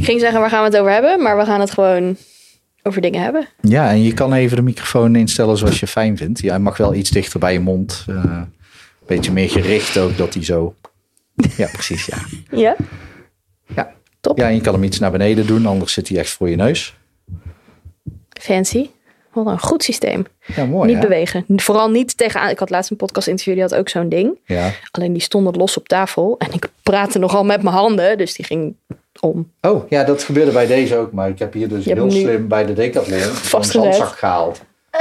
Ik ging zeggen, waar gaan we het over hebben? Maar we gaan het gewoon over dingen hebben. Ja, en je kan even de microfoon instellen zoals je fijn vindt. Ja, hij mag wel iets dichter bij je mond. eh, een beetje meer gericht ook, dat hij zo... Ja, precies, ja. Ja? Ja. Top. ja, en je kan hem iets naar beneden doen, anders zit hij echt voor je neus. Fancy. Wat een goed systeem. Ja, mooi niet hè? bewegen. Vooral niet tegenaan. Ik had laatst een podcast interview, die had ook zo'n ding. Ja. Alleen die stonden los op tafel. En ik praatte nogal met mijn handen. Dus die ging om. Oh, ja, dat gebeurde bij deze ook. Maar ik heb hier dus Je heel slim bij de Decathlon een zandzak gehaald.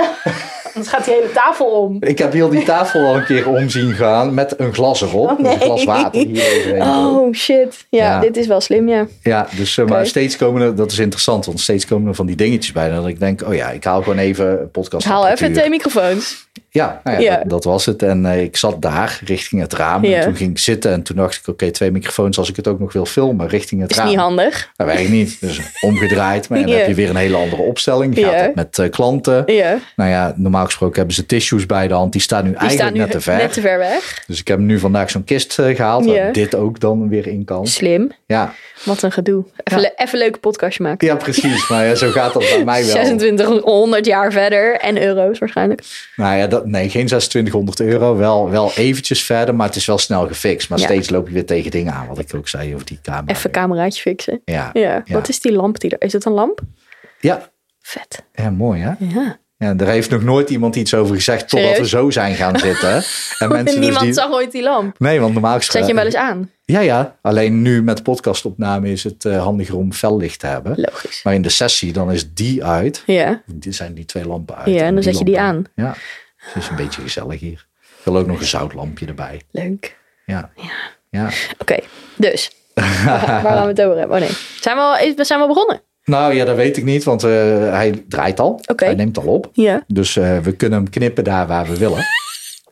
Anders gaat die hele tafel om. Ik heb heel die tafel al een keer om zien gaan met een glas erop. Oh, Dus een glas water hier overheen. Oh shit. Ja, Ja. dit is wel slim, ja. Ja, dus eh, maar steeds komen er, dat is interessant, want steeds komen er van die dingetjes bij. Dat ik denk, oh ja, ik haal gewoon even podcast. Haal even twee microfoons. Ja, nou ja, Ja. Dat, dat was het. En eh, ik zat daar richting het raam. Ja. En toen ging ik zitten en toen dacht ik, oké, twee microfoons als ik het ook nog wil filmen richting het Is raam. niet handig. Dat werkt niet. Dus omgedraaid. Maar dan heb je weer een hele andere opstelling. Gaat Ja. het met eh, klanten. Ja. Nou ja, normaal gesproken hebben ze tissues bij de hand. Die staan nu Die eigenlijk staan nu net te ver. net te ver weg. Dus ik heb nu vandaag zo'n kist eh, gehaald. Waar dit ook dan weer in kan. Slim. Ja, Wat een gedoe. Even, le- even een leuke podcastje maken. ja precies. Maar ja, zo gaat dat bij mij wel. 2600 jaar verder. En euro's waarschijnlijk. Nou ja, dat, nee, geen 2600 euro. Wel, wel eventjes verder, maar het is wel snel gefixt. Maar Ja. steeds loop je weer tegen dingen aan. Wat ik ook zei over die camera. Even cameraatje fixen. Ja, Ja. ja. Wat is die lamp die er... Is het een lamp? ja. Vet. ja, mooi hè? Ja. Ja, daar heeft nog nooit iemand iets over gezegd totdat we zo zijn gaan zitten. En mensen dus Niemand die... zag ooit die lamp. Nee, want normaal Zet je hem gesproken... wel eens aan? Ja, ja. Alleen nu met podcastopname is het eh, handiger om fellicht te hebben. Logisch. Maar in de sessie dan is die uit. Ja. Die zijn die twee lampen uit. Ja, en dan zet je die aan. Ja, het is een beetje gezellig hier. Ik wil ook nog een zoutlampje erbij. Leuk. Ja. Ja. Oké, dus. Waar gaan we het over hebben? Oh nee. Zijn we al, we zijn wel begonnen? Nou ja, dat weet ik niet, want eh, hij draait al. Hij neemt al op. Ja. Dus eh, we kunnen hem knippen daar waar we willen.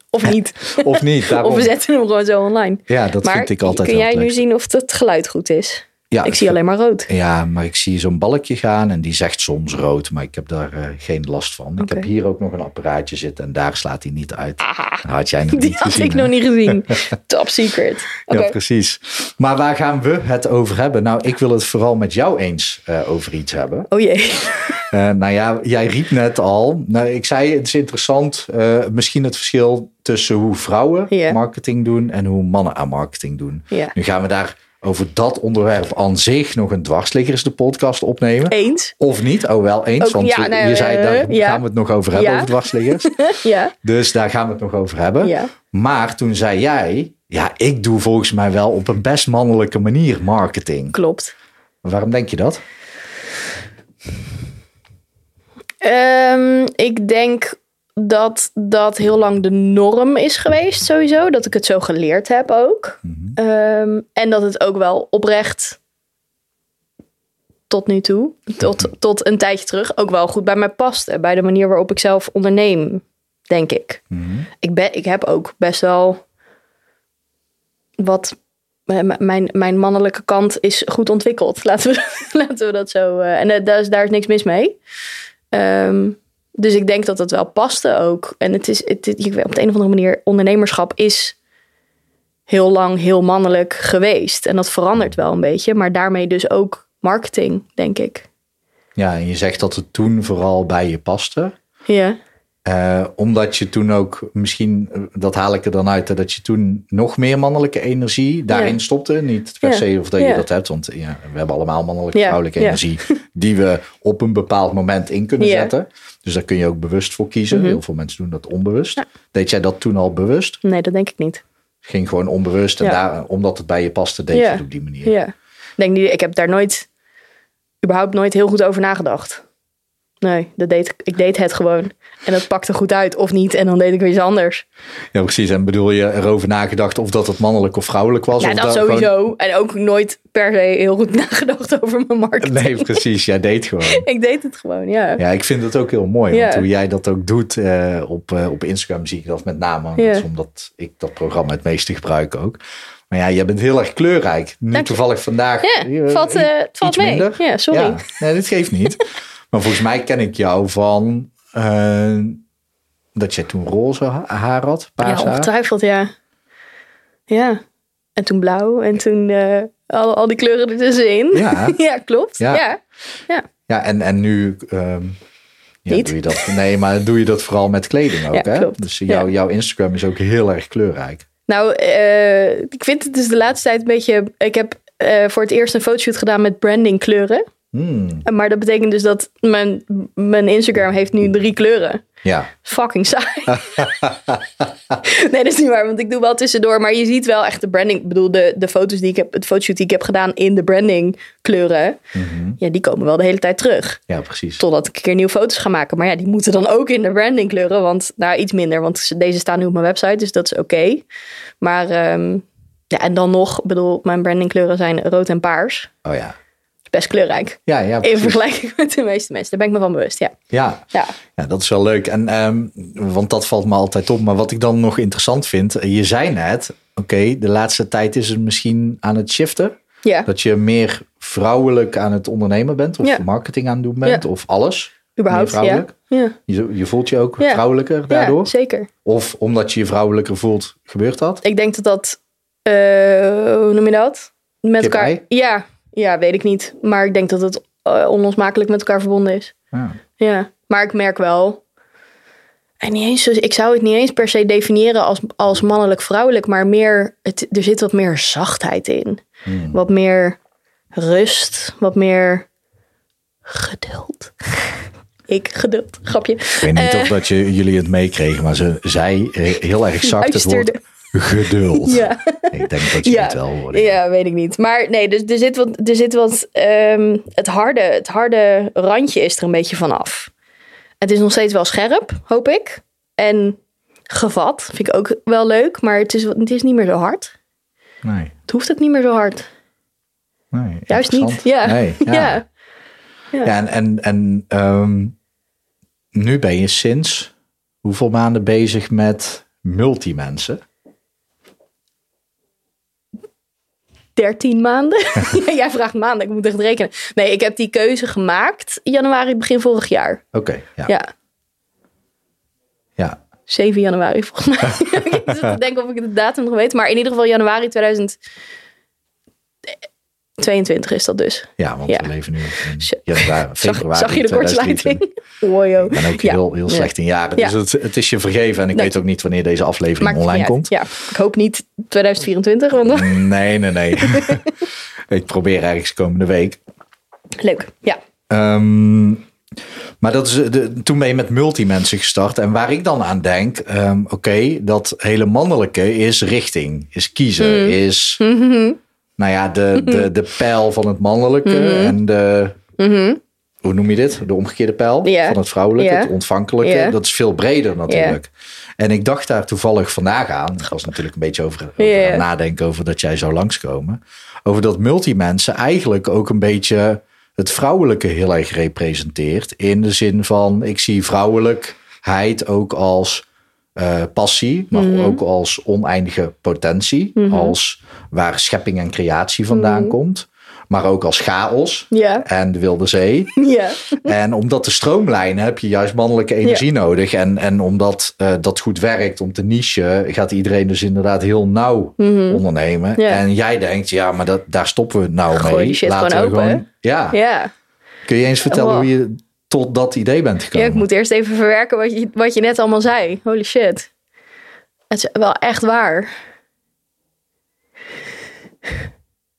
Of niet? Of niet. Daarom. Of we zetten hem gewoon zo online. Ja, dat maar vind ik altijd kun wel jij nu zien of het geluid goed is? Ja, ik zie alleen maar rood. Ja, maar ik zie zo'n balkje gaan en die zegt soms rood, maar ik heb daar eh, geen last van. Ik heb hier ook nog een apparaatje zitten en daar slaat hij niet uit. Had jij nog Die niet had gezien. ik hè? nog niet gezien. Top secret. Ja, precies. Maar waar gaan we het over hebben? Nou, ik wil het vooral met jou eens eh, over iets hebben. Oh jee. Eh, nou ja, jij riep net al. Nou, ik zei, het is interessant. misschien het verschil tussen hoe vrouwen marketing doen en hoe mannen aan marketing doen. Nu gaan we daar over dat onderwerp aan zich nog een dwarsliggers de podcast opnemen. Eens. Of niet? Oh, wel eens. Ook- want ja, nee, je zei, daar eh, ja. gaan we het nog over hebben, Ja. over dwarsliggers. Ja. dus daar gaan we het nog over hebben. Ja. Maar toen zei jij, ja, ik doe volgens mij wel op een best mannelijke manier marketing. Klopt. Waarom denk je dat? Ehm, ik denk dat dat heel lang de norm is geweest, sowieso. Dat ik het zo geleerd heb ook. Ehm, en dat het ook wel oprecht tot nu toe, tot, tot een tijdje terug, ook wel goed bij mij paste. Bij de manier waarop ik zelf onderneem, denk ik. ik, ben, ik heb ook best wel wat. Mijn, mijn mannelijke kant is goed ontwikkeld. Laten we, laten we dat zo. eh, en eh, daar is, daar is niks mis mee. Ehm, dus ik denk dat het wel paste ook. En het is het, het- op de een of andere manier, ondernemerschap is heel lang heel mannelijk geweest. En dat verandert wel een beetje. Maar daarmee dus ook marketing, denk ik. Ja, en je zegt dat het toen vooral bij je paste. Ja, Eh, omdat je toen ook, misschien, eh, dat haal ik er dan uit, dat je toen nog meer mannelijke energie daarin Ja. stopte. Niet per Ja. se of dat je dat hebt, want ja, we hebben allemaal mannelijke, vrouwelijke energie die we op een bepaald moment in kunnen zetten. Dus daar kun je ook bewust voor kiezen. Mhm. Heel veel mensen doen dat onbewust. Deed jij dat toen al bewust? nee, dat denk ik niet. Ging gewoon onbewust en daar, omdat het bij je paste, deed je het op die manier. Ja. Ik denk niet, ik heb daar nooit, überhaupt nooit heel goed over nagedacht. Nee, dat deed, ik deed het gewoon. En dat pakte goed uit of niet. En dan deed ik weer iets anders. Ja, precies. En bedoel je erover nagedacht of dat het mannelijk of vrouwelijk was? Ja, of dat sowieso. En ook nooit per se heel goed nagedacht over mijn marketing. Nee, precies. Jij deed gewoon. Ik deed het gewoon, ja. Ja, ik vind het ook heel mooi. Ja. Want hoe jij dat ook doet eh, op, eh, op Instagram zie ik dat met name. Ja. Dat is omdat ik dat programma het meeste gebruik ook. Maar ja, jij bent heel erg kleurrijk. Nu Dank toevallig vandaag. Ja, eh, valt, eh, het valt iets mee. minder. Ja, sorry. Ja, nee, dat geeft niet. maar volgens mij ken ik jou van eh, dat jij toen roze ha- haar had. Ja, Paars haar. ongetwijfeld, ja. Ja. En toen blauw. En toen, eh, Al, al die kleuren ertussenin. Ja. ja klopt. Ja. Ja. ja. Ja, en, en nu ehm, ja, Niet. doe je dat. Nee, maar doe je dat vooral met kleding ook, Ja, hè? klopt. Dus jouw, Ja. jouw Instagram is ook heel erg kleurrijk. Nou, eh, ik vind het dus de laatste tijd een beetje... Ik heb voor het eerst een fotoshoot gedaan met branding kleuren. Hmm, Maar dat betekent dus dat mijn, mijn Instagram heeft nu drie kleuren. ja, Fucking saai. nee, dat is niet waar, want ik doe wel tussendoor. Maar je ziet wel echt de branding. Ik bedoel, de, de foto's die ik heb, het fotoshoot die ik heb gedaan in de branding kleuren. Mhm. Ja, die komen wel de hele tijd terug. ja, precies. Totdat ik een keer nieuwe foto's ga maken. Maar ja, die moeten dan ook in de branding kleuren. Want nou, iets minder, want deze staan nu op mijn website. Dus dat is oké. Maar ehm, ja, en dan nog, ik bedoel, mijn branding kleuren zijn rood en paars. Oh ja. Best kleurrijk. Ja, ja, In vergelijking met de meeste mensen. Daar ben ik me van bewust, ja. Ja, Ja, ja, dat is wel leuk. En, ehm, want dat valt me altijd op. Maar wat ik dan nog interessant vind, je zei net, oké, de laatste tijd is het misschien aan het shiften. ja. Dat je meer vrouwelijk aan het ondernemen bent, of Ja. marketing aan het doen bent, of alles. überhaupt, ja. vrouwelijk. Ja, Je, je voelt je ook vrouwelijker ja, daardoor. zeker. Of omdat je je vrouwelijker voelt, gebeurt dat? Ik denk dat dat, eh, hoe noem je dat? Met elkaar. Ja, ja, weet ik niet. Maar ik denk dat het eh, onlosmakelijk met elkaar verbonden is. Ja. Ja, maar ik merk wel. En niet eens, zo- ik zou het niet eens per se definiëren als, als mannelijk-vrouwelijk, maar meer, het, er zit wat meer zachtheid in. Hmm. Wat meer rust, wat meer geduld. ik, geduld, grapje. Ik weet niet Eh. of dat je, jullie het meekregen, maar ze zei eh, heel erg zacht het woord. Geduld. Ja. Ik denk dat je Ja. het wel hoorde. Ja, weet ik niet. Maar nee, dus er zit wat, er zit wat ehm, het, harde, het harde randje is er een beetje vanaf. Het is nog steeds wel scherp, hoop ik. En gevat, vind ik ook wel leuk. Maar het is, het is niet meer zo hard. Nee, Het hoeft ook niet meer zo hard. nee. Juist niet. interessant. Ja. Nee, ja. ja. Ja, en, en, en ehm, nu ben je sinds hoeveel maanden bezig met multimensen? 13 maanden. Jij vraagt maanden, ik moet echt rekenen. Nee, ik heb die keuze gemaakt januari, begin vorig jaar. Oké, ja. Ja, ja. 7 januari volgens mij. ik zit te denken of ik de datum nog weet. Maar in ieder geval januari 2022 is dat dus. Ja, want Ja. we leven nu in januari, Zag, februari zag je de 2023. kortsluiting? Wow, Ik ben ook Ja. heel, heel slecht in jaren. Ja. Dus het, het is je vergeven. En ik Nee. weet ook niet wanneer deze aflevering Maakt online komt. Ja, ik hoop niet 2024. Want dan... Nee, nee, nee. ik probeer ergens komende week. Leuk, ja. Ehm, maar dat is, de, toen ben je met multimensen gestart. En waar ik dan aan denk, ehm, oké, dat hele mannelijke is richting, is kiezen, Mm. is, Mhm. Nou ja, de, de, de pijl van het mannelijke Mhm. en de, hoe noem je dit? De omgekeerde pijl van het vrouwelijke, het ontvankelijke. Dat is veel breder natuurlijk. En ik dacht daar toevallig vandaag aan. Ik was natuurlijk een beetje over, aan nadenken over dat jij zou langskomen. Over dat multimensen eigenlijk ook een beetje het vrouwelijke heel erg representeert. In de zin van, ik zie vrouwelijkheid ook als eh, passie, maar Mhm. ook als oneindige potentie. Als waar schepping en creatie vandaan Mhm. komt. Maar ook als chaos en de wilde zee. ja. En om dat te stroomlijnen heb je juist mannelijke energie nodig. En, en omdat eh, dat goed werkt om te nichen, gaat iedereen dus inderdaad heel nauw ondernemen. Mhm. En jij denkt, ja, maar dat, daar stoppen we nou Gooi mee. shit Laten gewoon we open, ja. Ja. Kun je eens vertellen Wow. hoe je tot dat idee bent ja, gekomen? ik moet eerst even verwerken wat je, wat je net allemaal zei. Holy shit. Het is wel echt waar.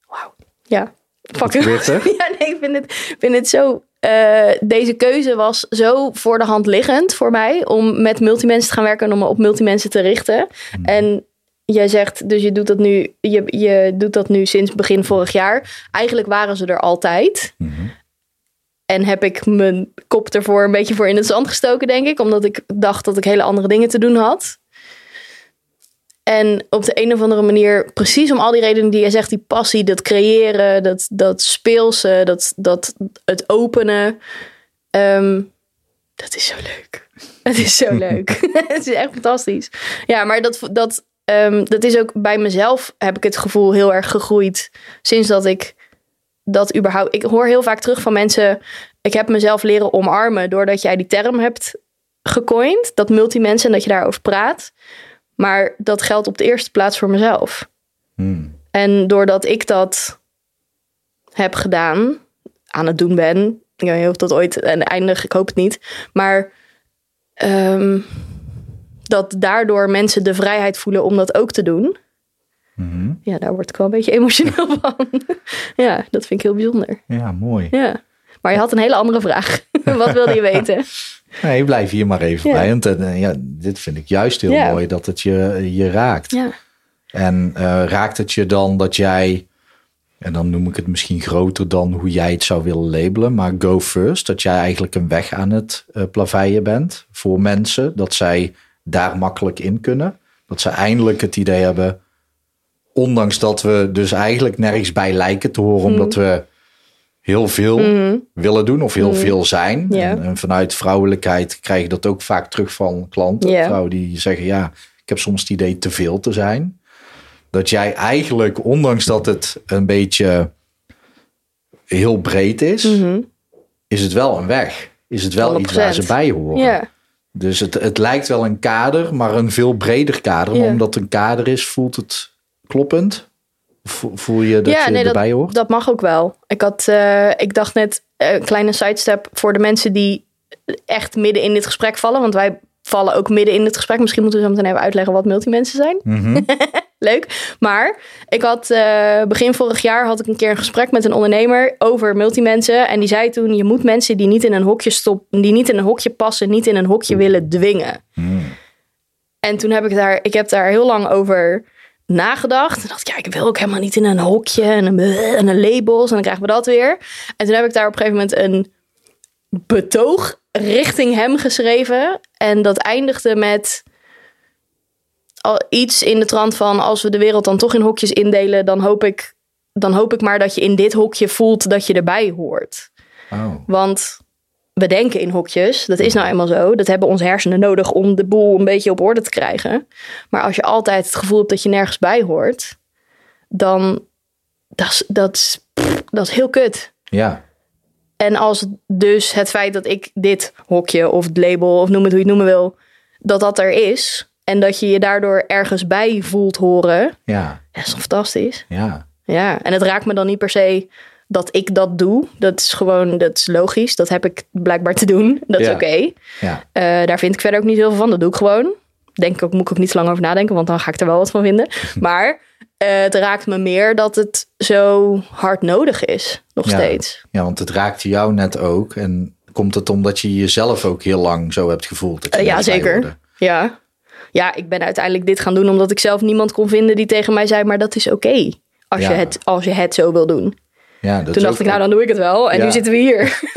Wauw. Ja. Fuck? Ja, nee, ik vind het, vind het zo... eh, deze keuze was zo voor de hand liggend voor mij... om met multimensen te gaan werken en om me op multimensen te richten. Hmm. En jij zegt, dus je doet, dat nu, je, je doet dat nu sinds begin vorig jaar. Eigenlijk waren ze er altijd. Mhm. En heb ik mijn kop ervoor een beetje voor in het zand gestoken, denk ik. Omdat ik dacht dat ik hele andere dingen te doen had. En op de een of andere manier, precies om al die redenen die jij zegt, die passie, dat creëren, dat, dat speelse, dat, dat het openen. ehm, dat is zo leuk. Het is zo leuk. het is echt fantastisch. Ja, maar dat, dat, ehm, dat is ook bij mezelf, heb ik het gevoel, heel erg gegroeid. Sinds dat ik dat überhaupt. Ik hoor heel vaak terug van mensen. Ik heb mezelf leren omarmen doordat jij die term hebt gecoind. Dat multimensen en dat je daarover praat. Maar dat geldt op de eerste plaats voor mezelf. Hmm. En doordat ik dat heb gedaan, aan het doen ben. Ik weet niet of dat ooit een eindig, ik hoop het niet. Maar ehm, dat daardoor mensen de vrijheid voelen om dat ook te doen. Mhm. Ja, daar word ik wel een beetje emotioneel van. ja, dat vind ik heel bijzonder. Ja, mooi. Ja. Maar je had een hele andere vraag. Wat wilde je weten? Nee, blijf hier maar even Ja. bij. Want eh, ja, dit vind ik juist heel Ja. mooi dat het je, je raakt. Ja. En eh, raakt het je dan dat jij, en dan noem ik het misschien groter dan hoe jij het zou willen labelen, maar go first, dat jij eigenlijk een weg aan het eh plaveien bent voor mensen, dat zij daar makkelijk in kunnen. Dat ze eindelijk het idee hebben, ondanks dat we dus eigenlijk nergens bij lijken te horen, omdat we heel veel willen doen of heel veel zijn. En, en vanuit vrouwelijkheid krijg je dat ook vaak terug van klanten. Vrouwen die zeggen, ja, ik heb soms het idee te veel te zijn. Dat jij eigenlijk, ondanks dat het een beetje heel breed is, Mhm. is het wel een weg. Is het wel iets waar ze 100%. bij horen. Dus het, het lijkt wel een kader, maar een veel breder kader. Maar omdat het een kader is, voelt het kloppend? Vo- Voel je dat ja, je nee, erbij dat, hoort? dat mag ook wel. Ik, had, eh, ik dacht net, eh, een kleine sidestep voor de mensen die echt midden in dit gesprek vallen. Want wij vallen ook midden in het gesprek. Misschien moeten we zo meteen even uitleggen wat multimensen zijn. Mhm. Leuk. Maar ik had eh, begin vorig jaar had ik een keer een gesprek met een ondernemer over multimensen. En die zei toen: je moet mensen die niet in een hokje stoppen, die niet in een hokje passen, niet in een hokje willen dwingen. En toen heb ik daar, ik heb daar heel lang over nagedacht. En dacht ik, ja, ik wil ook helemaal niet in een hokje en een, en een labels. En dan krijgen we dat weer. En toen heb ik daar op een gegeven moment een betoog richting hem geschreven. En dat eindigde met al iets in de trant van... als we de wereld dan toch in hokjes indelen... dan hoop ik, dan hoop ik maar dat je in dit hokje voelt dat je erbij hoort. Oh. Want we denken in hokjes. Dat is nou eenmaal zo. Dat hebben onze hersenen nodig om de boel een beetje op orde te krijgen. Maar als je altijd het gevoel hebt dat je nergens bij hoort, dan dat is, dat dat is heel kut. Ja, En als dus het feit dat ik dit hokje of het label of noem het hoe je het noemen wil, dat dat er is en dat je je daardoor ergens bij voelt horen, ja, dat is fantastisch. ja. Ja, en het raakt me dan niet per se dat ik dat doe. Dat is gewoon, dat is logisch. Dat heb ik blijkbaar te doen. Dat is Ja. oké. ja. Eh, daar vind ik verder ook niet heel veel van. Dat doe ik gewoon. Denk ik ook, moet ik ook niet zo lang over nadenken, want dan ga ik er wel wat van vinden. Maar eh, het raakt me meer dat het zo hard nodig is, nog Ja. steeds. Ja, want het raakte jou net ook. En komt het omdat je jezelf ook heel lang zo hebt gevoeld? Dat je Eh, ja, zeker. Ja. ja, ik ben uiteindelijk dit gaan doen omdat ik zelf niemand kon vinden die tegen mij zei, maar dat is oké. als, je het, als je het zo wil doen. Ja, dat Toen dacht ik, nou dan doe ik het wel. En Ja. nu zitten we hier.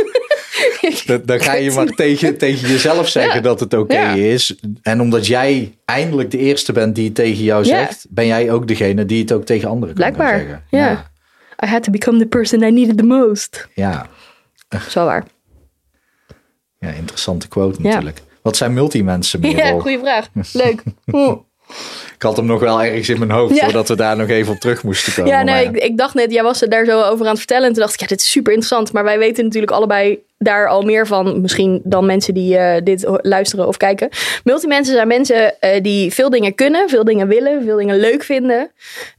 Dan, dan ga je maar tegen, tegen jezelf zeggen Ja. dat het oké Ja. is. En omdat jij eindelijk de eerste bent die het tegen jou zegt, ben jij ook degene die het ook tegen anderen kan Blijkbaar. zeggen. Ja. I had to become the person I needed the most. Ja. Zo waar. ja, interessante quote natuurlijk. Wat zijn multimensen, Ja, goede vraag. Leuk. Ik had hem nog wel ergens in mijn hoofd Ja. voordat we daar nog even op terug moesten komen. Ja, nee, maar ik, ik dacht net, jij was er daar zo over aan het vertellen. En toen dacht ik, ja, dit is super interessant. Maar wij weten natuurlijk allebei daar al meer van. Misschien dan mensen die eh, dit luisteren of kijken. Multimensen zijn mensen eh, die veel dingen kunnen, veel dingen willen, veel dingen leuk vinden.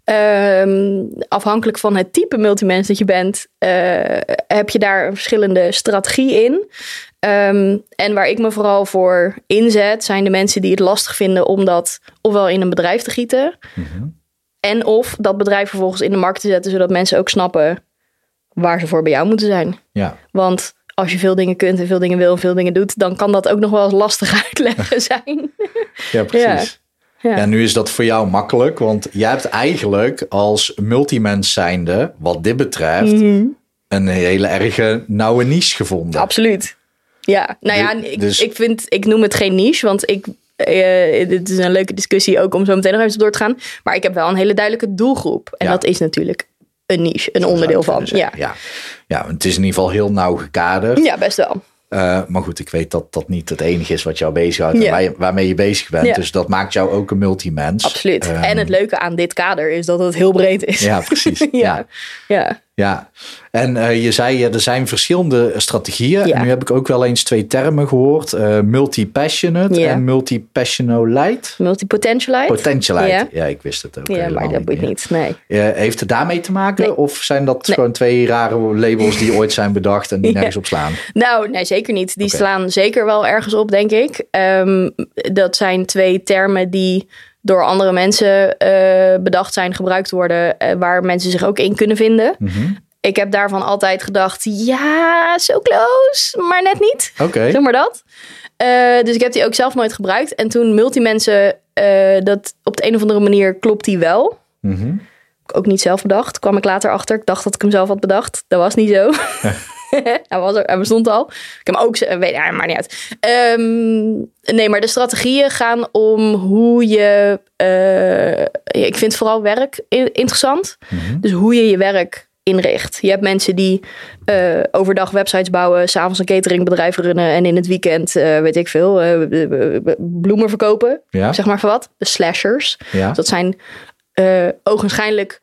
Ehm, afhankelijk van het type multimens dat je bent, eh, heb je daar een verschillende strategie in. Ehm, en waar ik me vooral voor inzet, zijn de mensen die het lastig vinden om dat ofwel in een bedrijf te gieten. En of dat bedrijf vervolgens in de markt te zetten, zodat mensen ook snappen waar ze voor bij jou moeten zijn. ja, Want als je veel dingen kunt en veel dingen wil en veel dingen doet, dan kan dat ook nog wel eens lastig uitleggen zijn. ja, precies. Ja. Ja, nu is dat voor jou makkelijk, want jij hebt eigenlijk als multimens zijnde, wat dit betreft, Mhm. een hele erge nauwe niche gevonden. Absoluut. Ja, nou ja, ik, dus- ik, vind, ik noem het geen niche, want ik, eh, dit is een leuke discussie ook om zo meteen nog even door te gaan. Maar ik heb wel een hele duidelijke doelgroep. En Ja. dat is natuurlijk een niche, een onderdeel van. Ja. Ja. ja, het is in ieder geval heel nauw gekaderd. ja, best wel. Eh, maar goed, ik weet dat dat niet het enige is wat jou bezighoudt en Ja. waar je- waarmee je bezig bent. Ja. Dus dat maakt jou ook een multimens. Absoluut. Ehm, en het leuke aan dit kader is dat het heel breed is. Ja, precies. ja. ja. Ja. En uh, je zei er zijn verschillende strategieën. Ja. En nu heb ik ook wel eens twee termen gehoord: uh, multi-passionate Ja. en multi-passionolite. Multipotentialite. Potentialite. Ja. Ja. ik wist het ook. ja, maar dat meer. niet. Nee. Eh, heeft het daarmee te maken? Nee. Of zijn dat Nee. gewoon twee rare labels die ooit zijn bedacht en die nergens op slaan? Nou, nee, zeker niet. Die slaan zeker wel ergens op, denk ik. Ehm, dat zijn twee termen die door andere mensen eh, bedacht zijn, gebruikt worden, eh, waar mensen zich ook in kunnen vinden. Mhm. Ik heb daarvan altijd gedacht, ja, zo close, maar net niet. Oké. Zeg maar dat. Eh, dus ik heb die ook zelf nooit gebruikt. En toen multimensen, dat op de een of andere manier klopt die wel. Mhm. ook niet zelf bedacht. Kwam ik later achter. Ik dacht dat ik hem zelf had bedacht. Dat was niet zo. hij, was er, hij bestond al. Ik heb hem ook... ze- Weet, ja, maakt niet uit. Ehm, nee, maar de strategieën gaan om hoe je... eh, ik vind vooral werk interessant. Mhm. Dus hoe je je werk inricht. Je hebt mensen die eh, overdag websites bouwen, s'avonds een cateringbedrijf runnen en in het weekend, eh, weet ik veel, eh, bloemen verkopen. Ja. Zeg maar van wat. De slashers. Ja. Dat zijn eh ogenschijnlijk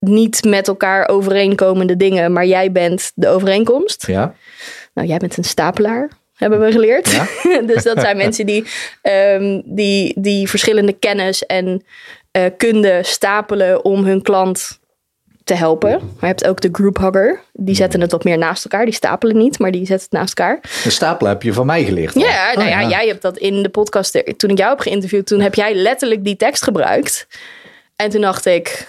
niet met elkaar overeenkomende dingen, maar jij bent de overeenkomst. Ja. Nou, jij bent een stapelaar, hebben we geleerd. Ja. dus dat zijn mensen die, ehm, die, die verschillende kennis en eh, kunde stapelen om hun klant te helpen. Maar je hebt ook de group hugger. Die zetten het wat meer naast elkaar. Die stapelen niet, maar die zetten het naast elkaar. Een stapel heb je van mij geleerd. al. Ja, nou Oh, ja, jij hebt dat in de podcast. er- Toen ik jou heb geïnterviewd, toen heb jij letterlijk die tekst gebruikt. En toen dacht ik.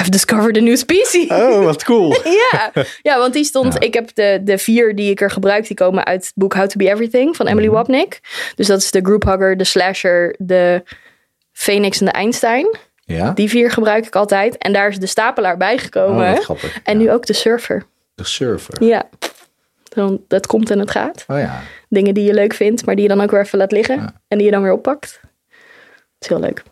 I've discovered a new species. Oh, wat cool. Ja, ja, want die stond. Ja. Ik heb de, de vier die ik er gebruik, die komen uit het boek How to Be Everything van Emily Mhm. Wapnick. Dus dat is de group hugger, de slasher, de Phoenix en de Einstein. Ja. Die vier gebruik ik altijd. En daar is de stapelaar bijgekomen. Oh, grappig. en Ja. nu ook de surfer. De surfer. Ja. Dan, dat komt en het gaat. Oh ja. Dingen die je leuk vindt, maar die je dan ook weer even laat liggen. Ja. En die je dan weer oppakt. Dat is heel leuk.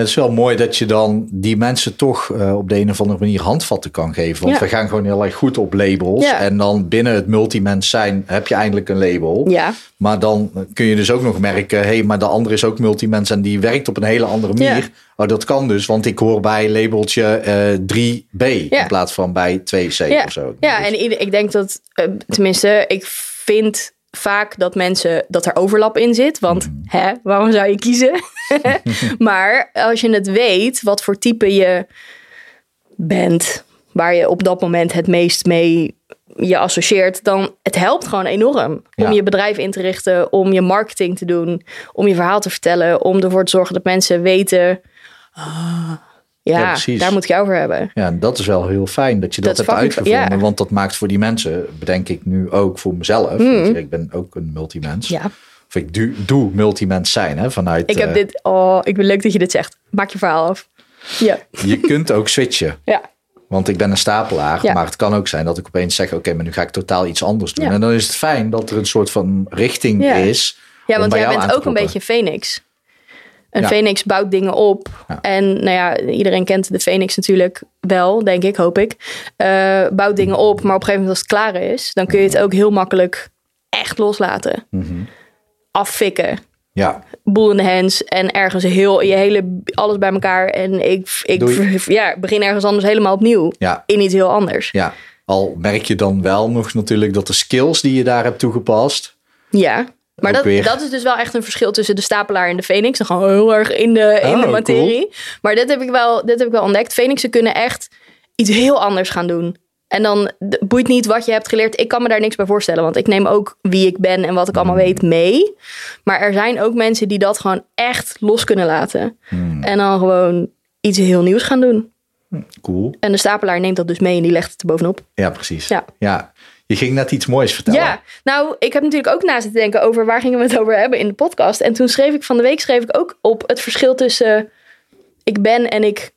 Het is wel mooi dat je dan die mensen toch eh, op de een of andere manier handvatten kan geven. Want Ja. we gaan gewoon heel erg goed op labels. Ja. En dan binnen het multimens zijn heb je eindelijk een label. Ja, Maar dan kun je dus ook nog merken, hé, hey, maar de andere is ook multimens en die werkt op een hele andere manier. Ja. Oh, dat kan dus, want ik hoor bij labeltje eh 3B Ja. in plaats van bij 2C ja. of zo. ja Dus- en ieder- ik denk dat, eh, tenminste, ik vind vaak dat mensen, dat er overlap in zit. Want hè, waarom zou je kiezen? maar als je het weet, wat voor type je bent, waar je op dat moment het meest mee je associeert, dan het helpt gewoon enorm om Ja. je bedrijf in te richten, om je marketing te doen, om je verhaal te vertellen, om ervoor te zorgen dat mensen weten, ah, ja, daar moet jou voor hebben. Ja, dat is wel heel fijn dat je dat, Dat hebt uitgevonden. ja. Want dat maakt voor die mensen, bedenk ik nu ook voor mezelf. want ik ben ook een multimens. Ja. Of ik doe, doe multimens zijn hè, vanuit... Ik heb eh, dit. Oh, ik ben leuk dat je dit zegt. Maak je verhaal af. Ja. Je kunt ook switchen. Ja. Want ik ben een stapelaar. Ja. Maar het kan ook zijn dat ik opeens zeg... oké, maar nu ga ik totaal iets anders doen. Ja. En dan is het fijn dat er een soort van richting Ja. is. Ja, want jij bent ook een beetje Phoenix. Een. Phoenix bouwt dingen op. En nou ja, iedereen kent de Phoenix natuurlijk wel, denk ik, hoop ik. Eh, bouwt dingen op, maar op een gegeven moment als het klaar is, dan kun je het ook heel makkelijk echt loslaten. Mhm. Affikken. Ja, Boel in de hands en ergens heel je hele alles bij elkaar. En ik, ik Doei. ja, begin ergens anders helemaal opnieuw. ja, In iets heel anders. ja. Al merk je dan wel nog natuurlijk dat de skills die je daar hebt toegepast... Ja. Maar dat, weer. dat is dus wel echt een verschil tussen de stapelaar en de Phoenix. Dan gewoon heel erg in de, in Oh, de materie. Maar dit heb, ik wel, dit heb ik wel ontdekt. Phoenixen kunnen echt iets heel anders gaan doen. En dan boeit niet wat je hebt geleerd. Ik kan me daar niks bij voorstellen. Want ik neem ook wie ik ben en wat ik allemaal weet mee. Maar er zijn ook mensen die dat gewoon echt los kunnen laten. En dan gewoon iets heel nieuws gaan doen. Cool. En de stapelaar neemt dat dus mee en die legt het er bovenop. Ja, precies. Ja. ja. Je ging net iets moois vertellen. Ja, nou, ik heb natuurlijk ook na zitten denken over waar gingen we het over hebben in de podcast. En toen schreef ik van de week schreef ik ook op het verschil tussen ik ben en ik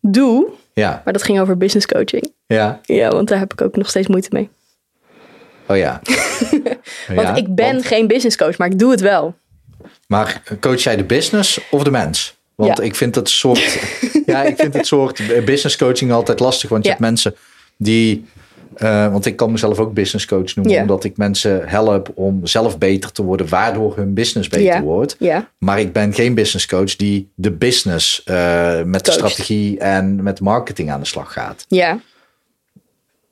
doe. Ja, Maar dat ging over business coaching. ja. Ja, want daar heb ik ook nog steeds moeite mee. Oh ja. Want Ja, ik ben want- geen business coach, maar ik doe het wel. Maar coach jij de business of de mens? Want Ja. ik vind het soort, ja, ik vind het soort business coaching altijd lastig. Want je Ja. hebt mensen die, eh, want ik kan mezelf ook business coach noemen, omdat ik mensen help om zelf beter te worden, waardoor hun business beter wordt. Maar ik ben geen business coach die de business eh, met de strategie en met marketing aan de slag gaat. ja.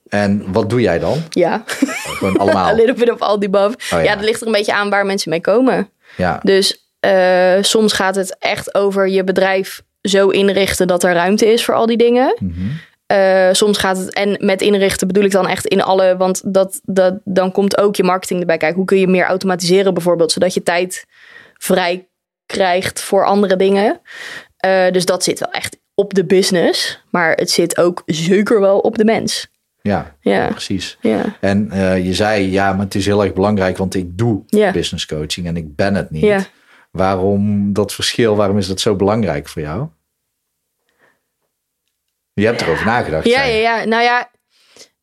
En wat doe jij dan? Ja, Gewoon a allemaal. little bit of all the above. Oh, ja. dat ligt er een beetje aan waar mensen mee komen. Ja, Dus eh, soms gaat het echt over je bedrijf zo inrichten dat er ruimte is voor al die dingen. Mhm. Eh, soms gaat het, en met inrichten bedoel ik dan echt in alle, want dat, dat, dan komt ook je marketing erbij kijken. Hoe kun je meer automatiseren bijvoorbeeld, zodat je tijd vrij krijgt voor andere dingen. Eh, dus dat zit wel echt op de business, maar het zit ook zeker wel op de mens. ja, Ja, precies. ja, En eh, je zei, ja, maar het is heel erg belangrijk, want ik doe Ja. business coaching en ik ben het niet. ja. Waarom dat verschil, waarom is dat zo belangrijk voor jou? Je hebt erover nagedacht. Ja, zei ja, ja. Nou ja,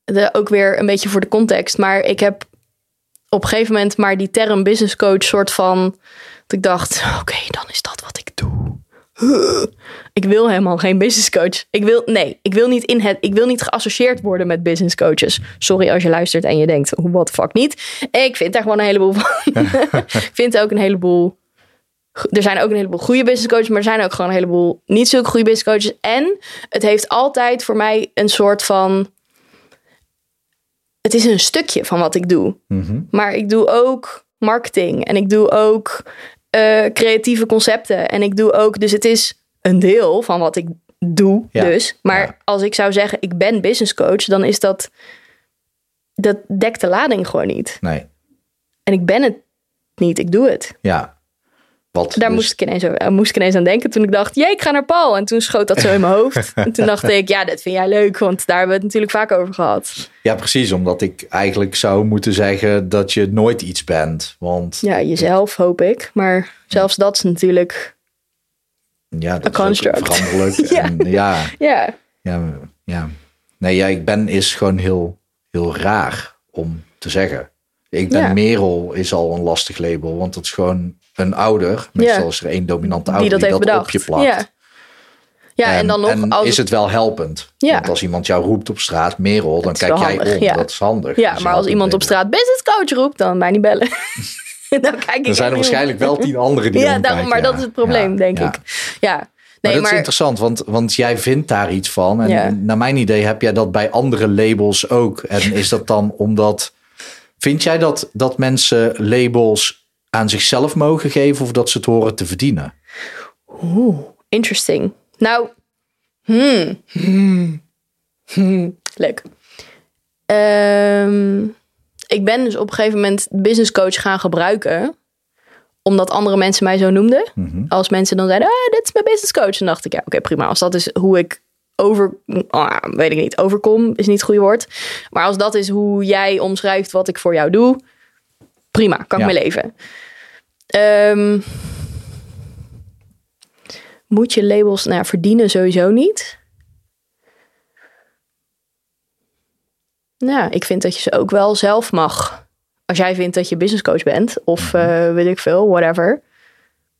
de, ook weer een beetje voor de context. Maar ik heb op een gegeven moment maar die term business coach soort van... Dat ik dacht, oké, dan is dat wat ik doe. Ik wil helemaal geen business coach. Ik wil, nee, ik wil niet in het, ik wil niet geassocieerd worden met business coaches. Sorry als je luistert en je denkt, what the fuck niet. Ik vind daar gewoon een heleboel van. ik vind ook een heleboel er zijn ook een heleboel goede business coaches, maar er zijn ook gewoon een heleboel niet zulke goede business coaches. En het heeft altijd voor mij een soort van. Het is een stukje van wat ik doe. Mhm. Maar ik doe ook marketing en ik doe ook eh, creatieve concepten. En ik doe ook, dus het is een deel van wat ik doe. Ja. Dus. Maar Ja. als ik zou zeggen, ik ben business coach, dan is dat. Dat dekt de lading gewoon niet. Nee, En ik ben het niet, ik doe het. ja. Wat Daar dus- moest, ik ineens, moest ik ineens aan denken toen ik dacht, jee, ik ga naar Paul. En toen schoot dat zo in mijn hoofd. en toen dacht ik, ja, dat vind jij leuk, want daar hebben we het natuurlijk vaak over gehad. Ja, precies. Omdat ik eigenlijk zou moeten zeggen dat je nooit iets bent. Want Ja, jezelf hoop ik. Maar zelfs dat is natuurlijk, ja, dat is veranderlijk. Ja. En ja, ja, ja, ja. Nee, ja, ik ben is gewoon heel, heel raar om te zeggen. Ik ben Ja. Merel is al een lastig label, want dat is gewoon een ouder. Meestal Ja. is er één dominante die ouder dat heeft bedacht. op je plakt. Ja, ja en, dan nog, als is het wel helpend. Ja. Want als iemand jou roept op straat, Merel, dan kijk jij handig, om. ja. Dat is handig. ja, Dus maar als iemand op straat business coach roept, dan mij niet bellen. dan kijk ik Er zijn er waarschijnlijk wel tien anderen die Ja, daarom, maar ja. dat is het probleem, denk ik. Ja, Maar nee, dat maar, is interessant, want, want jij vindt daar iets van. En naar mijn idee heb jij dat bij andere labels ook. En is dat dan omdat... Vind jij dat, dat mensen labels aan zichzelf mogen geven... of dat ze het horen te verdienen? Oeh, interesting. Nou, hmm. Hmm. Hmm. leuk. Ehm, ik ben dus op een gegeven moment business coach gaan gebruiken. Omdat andere mensen mij zo noemden. Mhm. Als mensen dan zeiden, ah, dit is mijn business coach. Dan dacht ik, ja, oké, prima. Als dat is hoe ik over, ah, weet ik niet, overkom is niet het goede woord. Maar als dat is hoe jij omschrijft wat ik voor jou doe, prima, kan ik Ja. mee leven. Ehm, moet je labels nou, verdienen sowieso niet. Nou, ik vind dat je ze ook wel zelf mag. Als jij vindt dat je business coach bent, of eh, weet ik veel, whatever.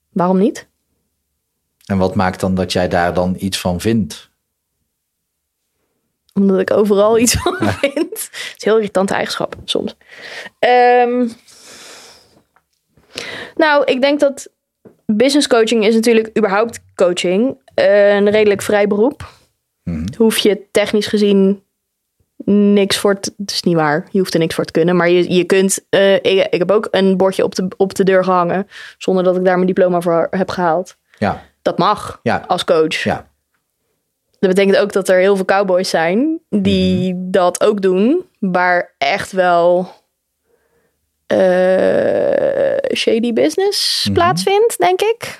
Waarom niet? En wat maakt dan dat jij daar dan iets van vindt? Omdat ik overal iets van vind. Het is heel irritante eigenschap soms. Ehm, nou, ik denk dat business coaching is natuurlijk überhaupt coaching. een redelijk vrij beroep. Mhm. Hoef je technisch gezien niks voor te... Het is niet waar. Je hoeft er niks voor te kunnen. Maar je, je kunt... eh, ik, ik heb ook een bordje op de, op de deur gehangen. Zonder dat ik daar mijn diploma voor heb gehaald. Ja, Dat mag Ja. als coach. ja. Dat betekent ook dat er heel veel cowboys zijn die dat ook doen, waar echt wel shady business plaatsvindt, denk ik.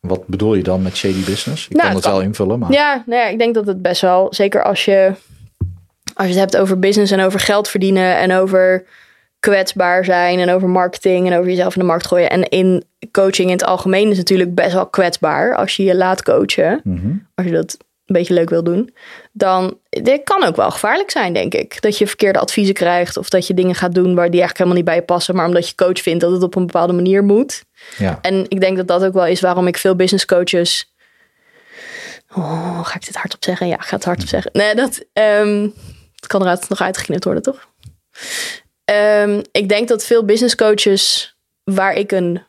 Wat bedoel je dan met shady business? Ik Nou, kan het het wel invullen, maar... Ja, nou ja, ik denk dat het best wel, zeker als je, als je het hebt over business en over geld verdienen en over kwetsbaar zijn en over marketing en over jezelf in de markt gooien. En in coaching in het algemeen is natuurlijk best wel kwetsbaar als je je laat coachen. Mhm. als je dat een beetje leuk wil doen, dan dit kan ook wel gevaarlijk zijn, denk ik. Dat je verkeerde adviezen krijgt of dat je dingen gaat doen waar die eigenlijk helemaal niet bij je passen, maar omdat je coach vindt dat het op een bepaalde manier moet. Ja. En ik denk dat dat ook wel is waarom ik veel business coaches. Oh, ga ik dit hardop zeggen? Ja, ik ga het hardop zeggen. Nee, dat, ehm, het kan eruit nog uitgeknipt worden, toch? Ehm, ik denk dat veel business coaches waar ik een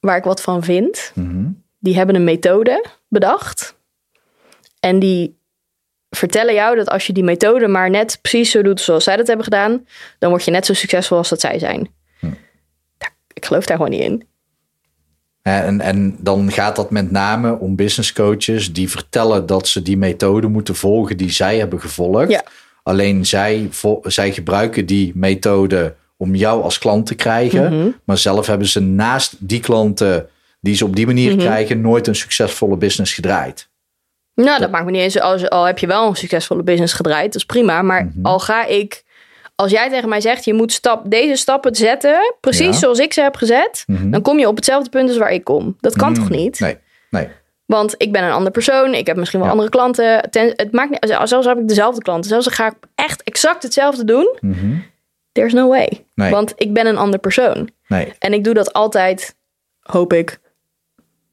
waar ik wat van vind, Mhm. die hebben een methode bedacht. En die vertellen jou dat als je die methode maar net precies zo doet zoals zij dat hebben gedaan, dan word je net zo succesvol als dat zij zijn. Hm. Ik geloof daar gewoon niet in. En, en dan gaat dat met name om business coaches die vertellen dat ze die methode moeten volgen die zij hebben gevolgd. Ja. Alleen zij, zij gebruiken die methode om jou als klant te krijgen. Mhm. Maar zelf hebben ze naast die klanten die ze op die manier Mhm. krijgen, nooit een succesvolle business gedraaid. Nou, dat maakt me niet eens. Als, al heb je wel een succesvolle business gedraaid, dat is prima. Maar Mhm. al ga ik, als jij tegen mij zegt, je moet stap, deze stappen zetten, precies Ja. zoals ik ze heb gezet, Mhm. dan kom je op hetzelfde punt als waar ik kom. Dat kan toch niet? Nee, nee. Want ik ben een ander persoon. Ik heb misschien wel Ja. andere klanten. Ten- het maakt niet, zelfs heb ik dezelfde klanten. Zelfs ga ik echt exact hetzelfde doen. Mhm. There's no way. Nee. Want ik ben een ander persoon. nee. En ik doe dat altijd, hoop ik,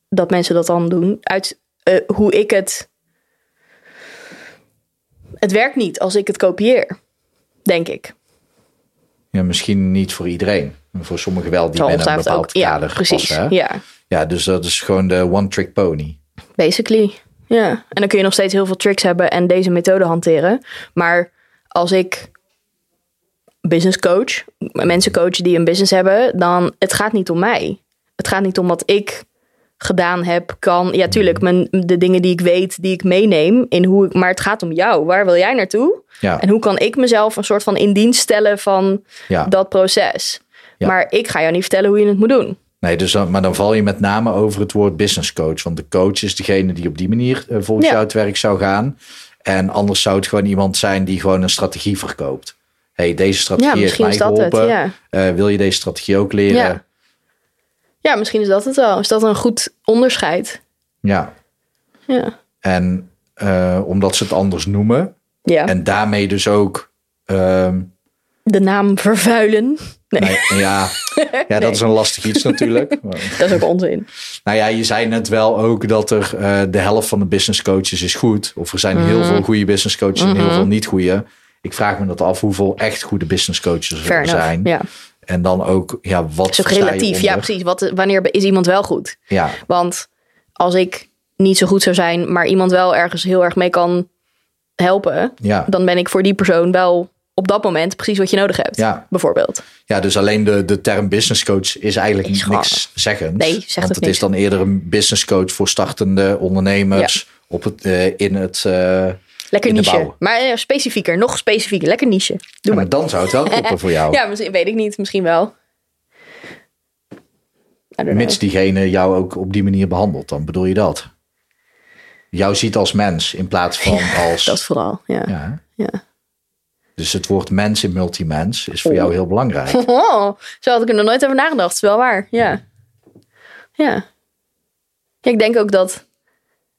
dat mensen dat dan doen. Uit eh, hoe ik het... Het werkt niet als ik het kopieer. Denk ik. Ja, misschien niet voor iedereen. Voor sommigen wel die binnen een bepaald ook. Ja, kader precies. passen. hè? Ja, ja, dus dat is gewoon de one-trick pony. basically. Ja. En dan kun je nog steeds heel veel tricks hebben en deze methode hanteren. Maar als ik business coach, mensen coach die een business hebben, dan het gaat niet om mij. Het gaat niet om wat ik gedaan heb, kan. Ja, tuurlijk, mijn, de dingen die ik weet, die ik meeneem in hoe ik, maar het gaat om jou. Waar wil jij naartoe? Ja, En hoe kan ik mezelf een soort van in dienst stellen van ja. dat proces? Ja. Maar ik ga jou niet vertellen hoe je het moet doen. Nee, dus dan, maar dan val je met name over het woord business coach. Want de coach is degene die op die manier eh, volgens jou het werk zou gaan. En anders zou het gewoon iemand zijn die gewoon een strategie verkoopt. hey, deze strategie Ja, heeft mij het. Eh, wil je deze strategie ook leren? Ja. misschien is dat het wel. Is dat een goed onderscheid? Ja. Ja. En eh, omdat ze het anders noemen. ja. En daarmee dus ook... ehm, De naam vervuilen. Nee, nee, ja, ja, dat is een lastig iets natuurlijk. dat is ook onzin. Nou ja, je zei net wel ook dat er eh, de helft van de business coaches is goed. Of er zijn Mhm. heel veel goede business coaches en heel veel niet goede. Ik vraag me dat af hoeveel echt goede business coaches er enough. zijn. Ja. En dan ook, ja, wat is ook relatief. Ja, precies. Wat, wanneer is iemand wel goed? Ja, Want als ik niet zo goed zou zijn, maar iemand wel ergens heel erg mee kan helpen, ja, dan ben ik voor die persoon wel op dat moment precies wat je nodig hebt. Ja. Bijvoorbeeld. ja, dus alleen de, de term business coach is eigenlijk Is niks zeggend. Nee, zegt Want het niks. is dan eerder een business coach voor startende ondernemers op het, eh, in het... eh, Lekker In niche. Maar eh, specifieker, nog specifieker. Lekker niche. Doe ja, maar. maar dan zou het wel kloppen voor jou. Ja, misschien, weet ik niet. Misschien wel. Mits diegene jou ook op die manier behandelt, dan bedoel je dat? Jou ziet als mens in plaats van als... Dat is vooral, ja. Ja. Ja. Dus het woord mens in multimens is voor Oh. jou heel belangrijk. Oh, zo had ik er nog nooit over nagedacht. is wel waar, ja. Ja. Ja, ik denk ook dat...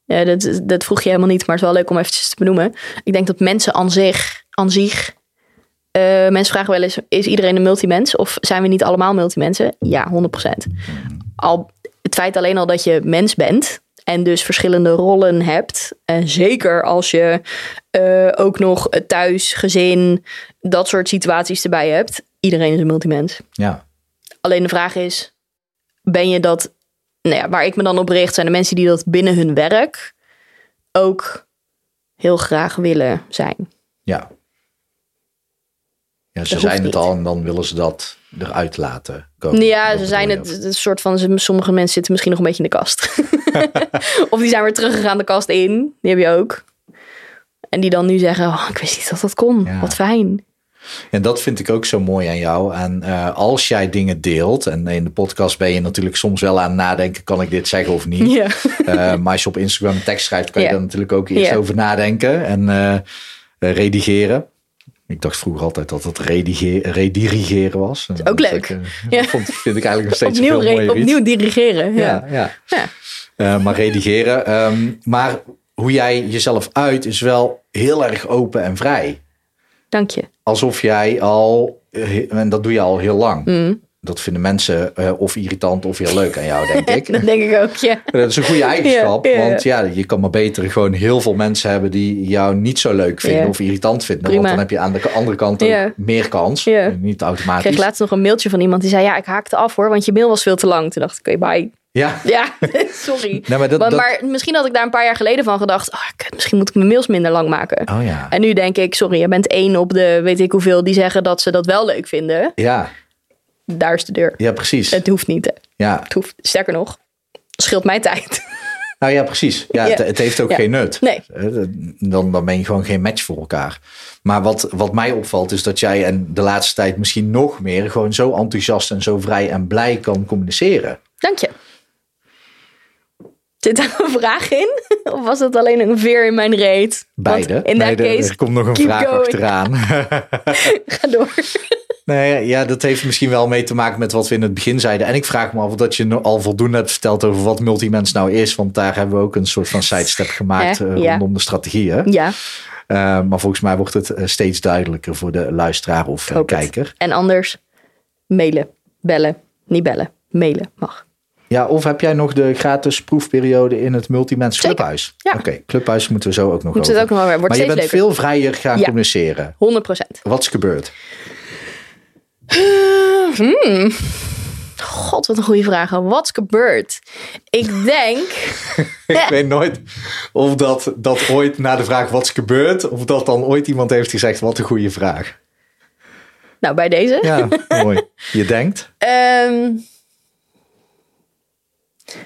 Ja, dat, dat vroeg je helemaal niet, maar het is wel leuk om eventjes te benoemen. Ik denk dat mensen aan zich... Aan zich eh, mensen vragen wel eens, is iedereen een multimens? Of zijn we niet allemaal multimensen? Ja, 100%. Al, het feit alleen al dat je mens bent... en dus verschillende rollen hebt... en zeker als je eh, ook nog thuis, gezin... dat soort situaties erbij hebt... iedereen is een multimens. Ja, Alleen de vraag is, ben je dat, nou ja, waar ik me dan op richt, zijn de mensen die dat binnen hun werk ook heel graag willen zijn. ja. Ja, ze Dat zijn het niet. al en dan willen ze dat eruit laten komen. Ja, ze zijn het, het soort van, sommige mensen zitten misschien nog een beetje in de kast. of die zijn weer teruggegaan de kast in, die heb je ook. En die dan nu zeggen, oh, ik wist niet dat dat kon, Ja. wat fijn. En dat vind ik ook zo mooi aan jou. En eh, als jij dingen deelt, en in de podcast ben je natuurlijk soms wel aan het nadenken, kan ik dit zeggen of niet? Ja. Eh, maar als je op Instagram een tekst schrijft, kan je daar natuurlijk ook eerst Ja. over nadenken en eh, redigeren. Ik dacht vroeger altijd dat het redige- redirigeren was. Ook dat leuk. ik, Ja. Vond, vind ik eigenlijk nog steeds Opnieuw, veel mooier iets. opnieuw dirigeren. Ja. Ja, ja. Ja. Maar redigeren. ehm, maar hoe jij jezelf uit is wel heel erg open en vrij. Dank je. Alsof jij al, eh, en dat doe je al heel lang. Mm. Dat vinden mensen eh, of irritant of heel leuk aan jou, denk ik. Dat denk ik ook, ja. Dat is een goede eigenschap, Ja, ja, ja. want ja, je kan maar beter gewoon heel veel mensen hebben die jou niet zo leuk vinden Ja. of irritant vinden. Prima. Want dan heb je aan de andere kant ook meer kans. Niet Ik automatisch. kreeg laatst nog een mailtje van iemand die zei: Ja, ik haakte af hoor, want je mail was veel te lang. Toen dacht ik: Oké, bye. Ja. Ja, sorry. Nee, maar dat- maar, dat- maar misschien had ik daar een paar jaar geleden van gedacht... Oh, kut, misschien moet ik mijn mails minder lang maken. Oh ja. En nu denk ik, sorry, je bent één op de weet ik hoeveel... die zeggen dat ze dat wel leuk vinden. Ja, Daar is de deur. ja precies. Het hoeft niet. hè. Ja. Het hoeft, sterker nog, scheelt mij tijd. Nou ja, precies. Ja, Ja. Het, het heeft ook Ja. geen nut. Nee. Eh, Dan, dan ben je gewoon geen match voor elkaar. Maar wat, wat mij opvalt is dat jij en de laatste tijd misschien nog meer... gewoon zo enthousiast en zo vrij en blij kan communiceren. Dank je. Zit daar een vraag in? Of was dat alleen een veer in mijn reet? Want Beide. In er- case, er komt nog een vraag going. achteraan. ga door. Nee, ja, dat heeft misschien wel mee te maken met wat we in het begin zeiden. En ik vraag me af of dat je al voldoende hebt verteld over wat multimens nou is. Want daar hebben we ook een soort van sidestep gemaakt Eh, ja. rondom de strategieën. Ja, Eh, maar volgens mij wordt het eh, steeds duidelijker voor de luisteraar of het. kijker. en anders mailen, bellen. Niet bellen, mailen mag. Ja, of heb jij nog de gratis proefperiode in het Multimens. Clubhuis? Ja. Oké, Clubhuis moeten we zo ook nog Moet over. het ook nog wel weer. Wordt maar je bent leuker. veel vrijer gaan Ja. communiceren. 100 procent. Wat is gebeurd? God, wat een goede vraag. Wat gebeurd? Ik denk... Ik weet nooit of dat, dat ooit na de vraag wat is gebeurd... of dat dan ooit iemand heeft gezegd wat een goede vraag. Nou, bij deze. Ja, mooi. Je denkt? Ehm,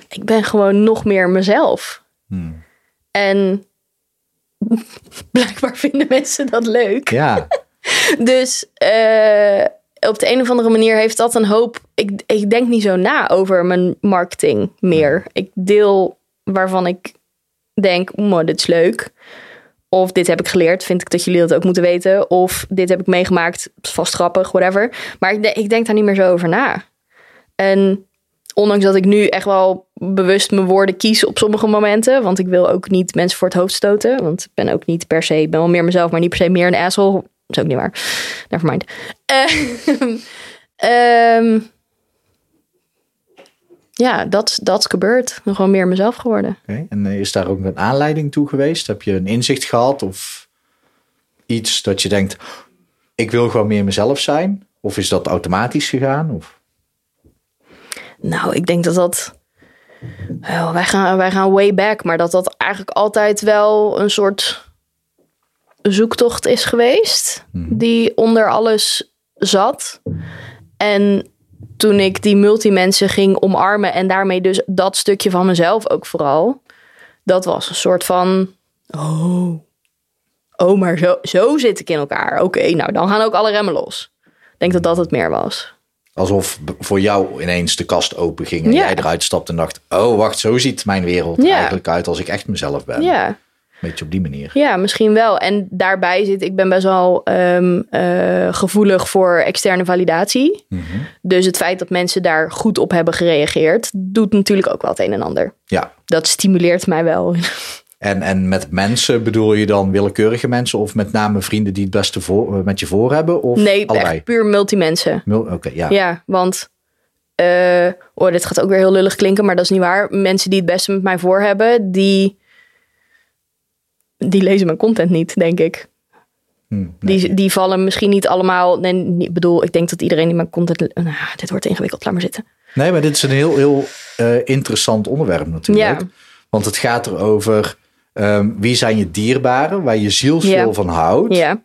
ik ben gewoon nog meer mezelf. En blijkbaar vinden mensen dat leuk. Ja, Dus eh, op de een of andere manier heeft dat een hoop. Ik, ik denk niet zo na over mijn marketing meer. Ik deel waarvan ik denk, "Mo, dit is leuk. Of dit heb ik geleerd, vind ik dat jullie dat ook moeten weten. Of dit heb ik meegemaakt, vast grappig, whatever. Maar ik, ik denk daar niet meer zo over na. En ondanks dat ik nu echt wel bewust mijn woorden kies op sommige momenten. Want ik wil ook niet mensen voor het hoofd stoten. Want ik ben ook niet per se, ik ben wel meer mezelf, maar niet per se meer een asshole. Dat is ook niet waar. Nevermind. Ehm, ehm, ja, dat, dat ben gewoon meer mezelf geworden. En eh, is daar ook een aanleiding toe geweest? Heb je een inzicht gehad of iets dat je denkt, ik wil gewoon meer mezelf zijn? Of is dat automatisch gegaan? Of? Nou, ik denk dat dat. Wij, gaan, wij gaan way back, maar dat dat eigenlijk altijd wel een soort zoektocht is geweest. Die onder alles zat. En toen ik die multimensen ging omarmen en daarmee dus dat stukje van mezelf ook vooral. Dat was een soort van. Oh. Oh, maar zo, zo zit ik in elkaar. Oké, nou dan gaan ook alle remmen los. Ik denk dat dat het meer was. Alsof voor jou ineens de kast open ging en Ja. jij eruit stapte en dacht, oh wacht, zo ziet mijn wereld Ja. eigenlijk uit als ik echt mezelf ben. Ja. Beetje op die manier. Ja, misschien wel. En daarbij zit, ik ben best wel ehm, eh, gevoelig voor externe validatie. Dus het feit dat mensen daar goed op hebben gereageerd, doet natuurlijk ook wel het een en ander. Ja. Dat stimuleert mij wel. En, en met mensen bedoel je dan willekeurige mensen of met name vrienden die het beste voor, met je voor hebben? Of Nee, echt puur multimensen. Mul- Oké, ja. Ja, want. eh, oh, dit gaat ook weer heel lullig klinken, maar dat is niet waar. Mensen die het beste met mij voor hebben, die. Die lezen mijn content niet, denk ik. Hm, nee. Die, die vallen misschien niet allemaal. Nee, niet- bedoel, ik denk dat iedereen die mijn content. Nou, dit wordt ingewikkeld, laat maar zitten. Nee, maar dit is een heel, heel eh, interessant onderwerp natuurlijk. Ja. Want het gaat erover ehm, wie zijn je dierbaren, waar je zielsveel Ja. van houdt. Ja,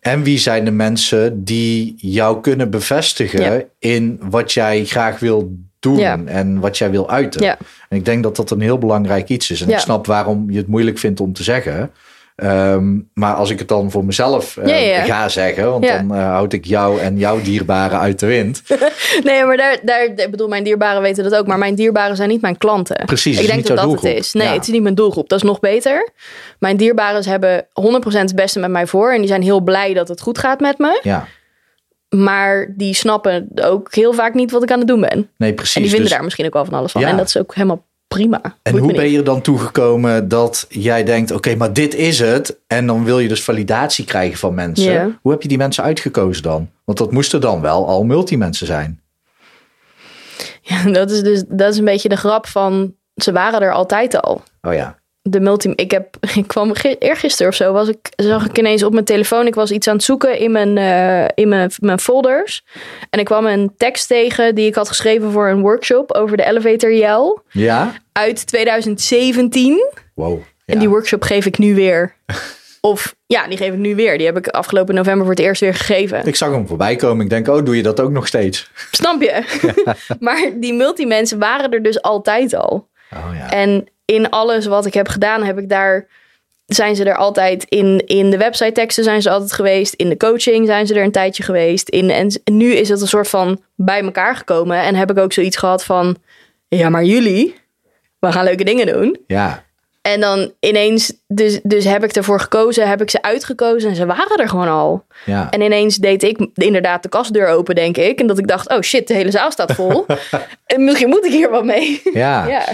En wie zijn de mensen die jou kunnen bevestigen Ja. in wat jij graag wil doen Ja. en wat jij wil uiten. En ik denk dat dat een heel belangrijk iets is. En ik snap waarom je het moeilijk vindt om te zeggen. Ehm, maar als ik het dan voor mezelf eh, Ja, ja. ga zeggen, want Ja. dan eh, houd ik jou en jouw dierbaren uit de wind. nee, maar daar, daar, ik bedoel, mijn dierbaren weten dat ook, maar mijn dierbaren zijn niet mijn klanten. Precies, Ik denk dat dat het is. Nee, het is niet mijn doelgroep. Dat is nog beter. Mijn dierbaren hebben 100% het beste met mij voor en die zijn heel blij dat het goed gaat met me. Ja, Maar die snappen ook heel vaak niet wat ik aan het doen ben. nee, precies. En die vinden Dus- daar misschien ook wel van alles van. Ja. En dat is ook helemaal prima. En hoe ben je er dan toegekomen dat jij denkt: oké, maar dit is het. En dan wil je dus validatie krijgen van mensen. Hoe heb je die mensen uitgekozen dan? Want dat moesten dan wel al multimensen zijn. Ja, dat is dus dat is een beetje de grap van ze waren er altijd al. Oh ja. De multi... Ik, heb, ik kwam gi- eergisteren of zo, was ik, zag ik ineens op mijn telefoon... Ik was iets aan het zoeken in mijn, eh, in mijn, mijn folders. En ik kwam een tekst tegen die ik had geschreven voor een workshop... over de elevator yell Ja? uit 2017. Wow. Ja. En die workshop geef ik nu weer. Of ja, die geef ik nu weer. Die heb ik afgelopen november voor het eerst weer gegeven. Ik zag hem voorbij komen. Ik denk, oh, doe je dat ook nog steeds? Snap je? maar die multimensen waren er dus altijd al. Oh ja. En in alles wat ik heb gedaan, heb ik daar. Zijn ze er altijd in, in de website teksten zijn ze altijd geweest. In de coaching zijn ze er een tijdje geweest. In, en nu is het een soort van bij elkaar gekomen. En heb ik ook zoiets gehad van. Ja, maar jullie, we gaan leuke dingen doen. Ja. En dan ineens, dus, dus heb ik ervoor gekozen, heb ik ze uitgekozen en ze waren er gewoon al. Ja. En ineens deed ik inderdaad de kastdeur open, denk ik. En dat ik dacht, oh shit, de hele zaal staat vol. en misschien moet ik hier wat mee. Ja. ja.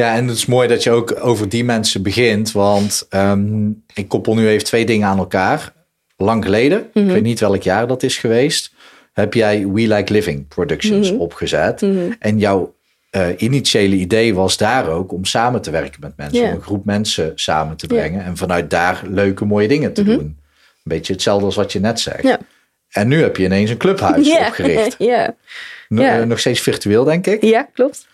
Ja, en het is mooi dat je ook over die mensen begint. Want ehm, ik koppel nu even twee dingen aan elkaar. Lang geleden, Mhm. ik weet niet welk jaar dat is geweest, heb jij We Like Living Productions Mhm. opgezet. En jouw eh, initiële idee was daar ook om samen te werken met mensen. Om een groep mensen samen te brengen. En vanuit daar leuke, mooie dingen te doen. Een beetje hetzelfde als wat je net zegt. Mhm. En nu heb je ineens een clubhuis opgericht. ja. Eh, nog steeds virtueel, denk ik. ja, klopt.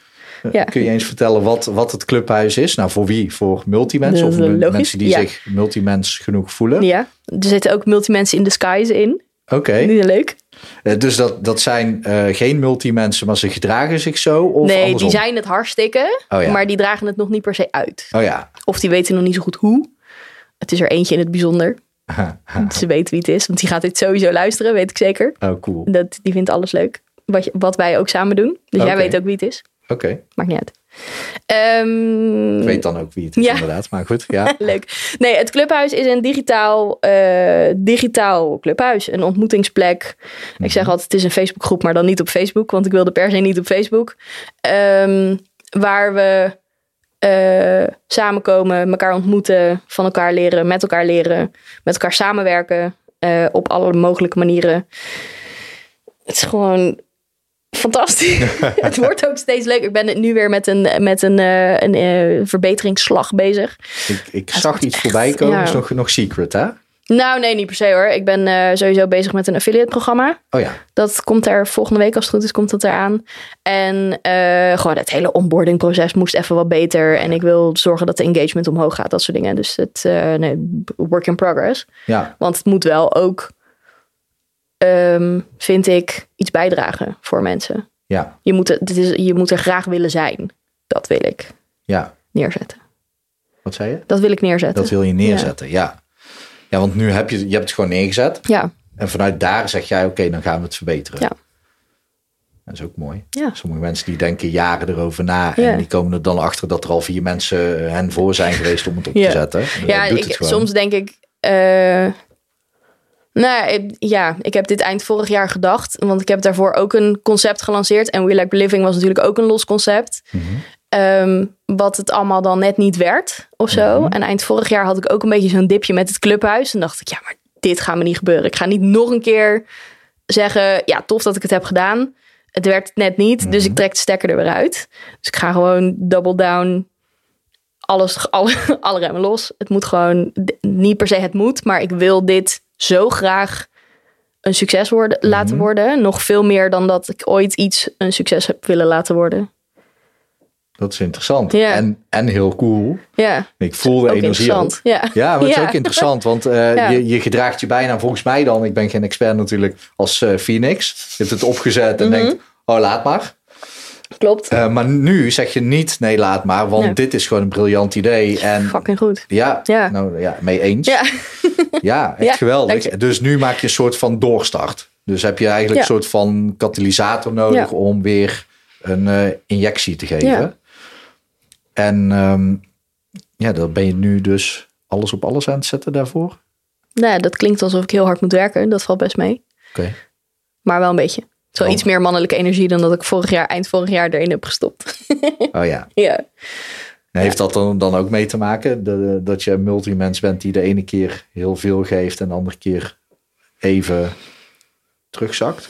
Ja. Kun je eens vertellen wat, wat het clubhuis is? Nou, voor wie? Voor multimensen Dat of logisch, mensen die ja. zich multimens genoeg voelen? Ja, er zitten ook multimensen in disguise in. Oké, Niet leuk? Eh, dus dat, dat zijn eh, geen multimensen, maar ze gedragen zich zo? Of nee, andersom? die zijn het hartstikke, Oh ja. maar die dragen het nog niet per se uit. Oh ja. Of die weten nog niet zo goed hoe. Het is er eentje in het bijzonder. Ze weten wie het is, want die gaat dit sowieso luisteren, weet ik zeker. Oh, cool. Dat, die vindt alles leuk. Wat, wat wij ook samen doen. Dus jij weet ook wie het is. Oké, Maakt niet uit. Ehm, ik weet dan ook wie het is Ja. inderdaad. Maar goed, ja. Leuk. Nee, het clubhuis is een digitaal, eh, digitaal clubhuis. Een ontmoetingsplek. Ik zeg altijd, het is een Facebookgroep, maar dan niet op Facebook. Want ik wilde per se niet op Facebook. Ehm, waar we eh, samenkomen, elkaar ontmoeten, van elkaar leren, met elkaar leren, met elkaar samenwerken. eh, op alle mogelijke manieren. Het is gewoon fantastisch. het wordt ook steeds leuker. Ik ben nu weer met een, met een, eh, een eh, verbeteringsslag bezig. Ik, ik zag iets echt, voorbij komen. ja. is nog, nog secret, hè? Nou, nee, niet per se hoor. Ik ben eh, sowieso bezig met een affiliate programma. Oh ja. Dat komt er volgende week, als het goed is, komt dat eraan. En gewoon het hele onboarding proces moest even wat beter. En ik wil zorgen dat de engagement omhoog gaat, dat soort dingen. Dus het, eh, nee, work in progress. Ja, Want het moet wel ook, ehm, vind ik, iets bijdragen voor mensen. ja, Je moet, er- dit is, je moet er graag willen zijn. Dat wil ik ja. neerzetten. Wat zei je? Dat wil ik neerzetten. Dat wil je neerzetten, ja. Ja, want nu heb je, je hebt het gewoon neergezet. Ja, En vanuit daar zeg jij, oké, dan gaan we het verbeteren. Ja. Dat is ook mooi. Ja. Sommige mensen die denken jaren erover na. Ja. En die komen er dan achter dat er al vier mensen hen voor zijn geweest om het op Ja. te zetten. En ja ik, het soms denk ik. eh, nou, ik- ja, ik heb dit eind vorig jaar gedacht. Want ik heb daarvoor ook een concept gelanceerd. En We Like Living was natuurlijk ook een los concept. Mhm. Ehm, wat het allemaal dan net niet werd of zo. Mhm. En eind vorig jaar had ik ook een beetje zo'n dipje met het clubhuis. En dacht ik, ja, maar dit gaat me niet gebeuren. Ik ga niet nog een keer zeggen, ja, tof dat ik het heb gedaan. Het werd net niet, dus ik trek de stekker er weer uit. Dus ik ga gewoon double down, alles, alle, alle remmen los. Het moet gewoon, niet per se het moet, maar ik wil dit zo graag een succes worden, laten worden. Nog veel meer dan dat ik ooit iets een succes heb willen laten worden. Dat is interessant. Ja. En, en heel cool. Ja, Ik voel de ook energie. Ja. Ja, maar het is ook interessant, want eh, Ja. je, je gedraagt je bijna volgens mij dan, ik ben geen expert natuurlijk, als eh, Phoenix. Je hebt het opgezet en Mhm. denkt, oh laat maar. Klopt. Eh, maar nu zeg je niet, nee laat maar, want Nee. dit is gewoon een briljant idee. En Fucking goed. ja, Ja. Nou, ja mee eens. Ja, Ja, echt Ja, geweldig. Dus nu maak je een soort van doorstart. Dus heb je eigenlijk een soort van katalysator nodig om weer een eh, injectie te geven. En ehm, ja, dan ben je nu dus alles op alles aan het zetten daarvoor. nou, dat klinkt alsof ik heel hard moet werken. Dat valt best mee. Oké. Maar wel een beetje. Wel Oh. iets meer mannelijke energie dan dat ik vorig jaar, eind vorig jaar erin heb gestopt. Oh ja. ja. Heeft dat dan, dan ook mee te maken? De- dat je een multimens bent die de ene keer heel veel geeft en de andere keer even terugzakt?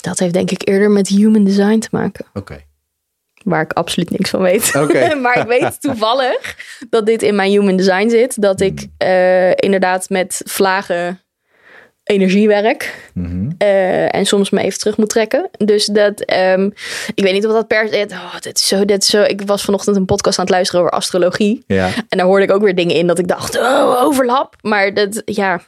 Dat heeft denk ik eerder met human design te maken. Oké. waar ik absoluut niks van weet. Oké. maar ik weet toevallig dat dit in mijn human design zit. Dat ik eh, inderdaad met vlagen energie werk. Mhm. eh, en soms me even terug moet trekken. Dus dat, ehm, ik weet niet of dat per se. Oh, dit is zo, dit is zo. Ik was vanochtend een podcast aan het luisteren over astrologie. Ja. En daar hoorde ik ook weer dingen in dat ik dacht, oh, overlap. Maar dat, ja,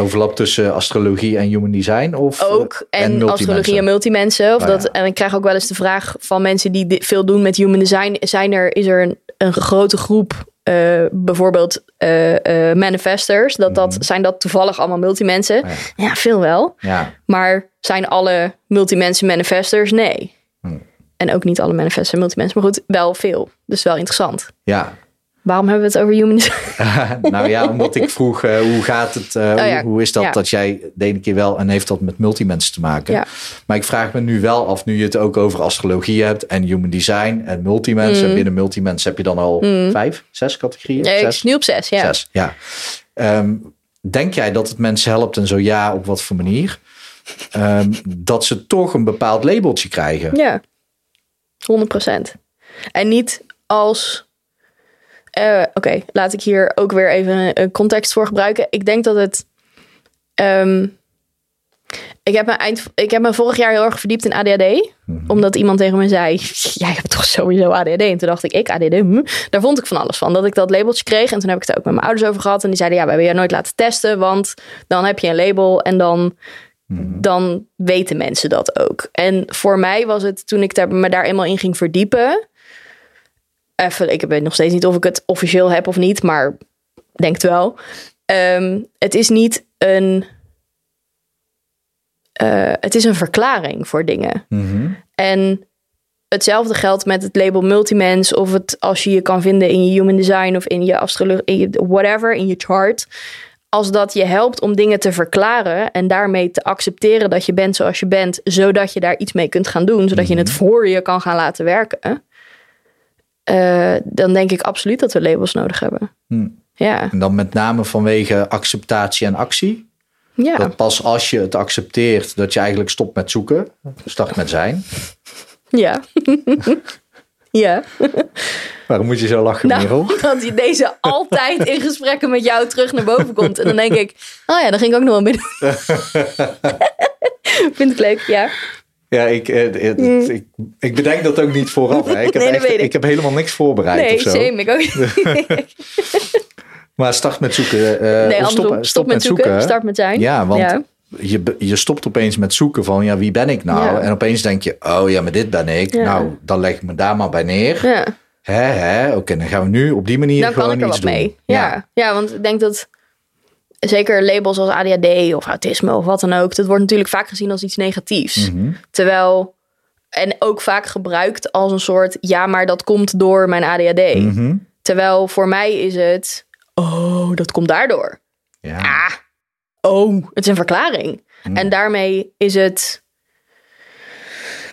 Overlap tussen astrologie en human design? Of, ook. eh, En, multimensen? astrologie en multimensen. Of Oh, dat, ja. En ik krijg ook wel eens de vraag van mensen die veel doen met human design. Zijn er, is er een, een grote groep, eh, bijvoorbeeld eh, manifestors? Dat, dat, Zijn dat toevallig allemaal multimensen? Oh, Ja. veel wel. Ja. Maar zijn alle multimensen manifestors? Nee. Hmm. En ook niet alle manifestors zijn multimensen. Maar goed, wel veel. Dus wel interessant. ja. Waarom hebben we het over human design? nou ja, omdat ik vroeg eh, hoe gaat het, eh, hoe, Oh ja. hoe is dat Ja. dat jij de ene keer wel en heeft dat met multimensen te maken. Ja. Maar ik vraag me nu wel af, nu je het ook over astrologie hebt en human design en multimensen. Mm. En binnen multimensen heb je dan al vijf, zes categorieën? Nee, ik zes? nu op zes, ja. Zes, ja. Ehm, denk jij dat het mensen helpt en zo ja, op wat voor manier? Ehm, dat ze toch een bepaald labeltje krijgen. Ja, 100%. En niet als. Eh, Oké, laat ik hier ook weer even een- een context voor gebruiken. Ik denk dat het. ehm, ik, heb me eind, ik heb me vorig jaar heel erg verdiept in ADHD. Omdat iemand tegen me zei: Jij hebt toch sowieso ADHD? En toen dacht ik: Ik ADHD? Hm. Daar vond ik van alles van. Dat ik dat labeltje kreeg. En toen heb ik het ook met mijn ouders over gehad. En die zeiden: Ja, we hebben je nooit laten testen. Want dan heb je een label. En dan dan weten mensen dat ook. En voor mij was het toen ik daar, me daar eenmaal in ging verdiepen. Even, ik weet nog steeds niet of ik het officieel heb of niet, maar denk wel. Ehm, het is niet een. eh, het is een verklaring voor dingen. Mhm. En hetzelfde geldt met het label multimens. Of het als je je kan vinden in je human design of in je astrologie, in je whatever, in je chart. Als dat je helpt om dingen te verklaren en daarmee te accepteren dat je bent zoals je bent, zodat je daar iets mee kunt gaan doen, zodat je het voor je kan gaan laten werken. Eh, dan denk ik absoluut dat we labels nodig hebben. Hmm. Ja, En dan met name vanwege acceptatie en actie. ja. Dat pas als je het accepteert, dat je eigenlijk stopt met zoeken, start met zijn. ja. ja. Waarom moet je zo lachen, Merel? Nou, dat je deze altijd in gesprekken met jou terug naar boven komt. En dan denk ik, oh ja, dan ging ik ook nog wel binnen. Vind ik leuk, ja. Ja, ik, eh, eh, ik, ik bedenk dat ook niet vooraf. Hè. Ik, heb Nee, echt, ik. ik heb helemaal niks voorbereid Nee, of zo. same, ik ook. Maar start met zoeken. eh, nee, of andersom. Stop, met zoeken, start met zijn. Ja, want Ja. Je, je stopt opeens met zoeken van, ja, wie ben ik nou? Ja. En opeens denk je, oh ja, maar dit ben ik. Ja. Nou, dan leg ik me daar maar bij neer. Ja. Hè, hè, oké, dan gaan we nu op die manier Dan gewoon kan ik er iets wat doen. mee. Ja. ja, want ik denk dat zeker labels als ADHD of autisme of wat dan ook, dat wordt natuurlijk vaak gezien als iets negatiefs. Mhm. Terwijl, en ook vaak gebruikt als een soort, ja, maar dat komt door mijn ADHD. Mhm. Terwijl voor mij is het, oh, dat komt daardoor. Ja. Ah, oh, het is een verklaring. En daarmee is het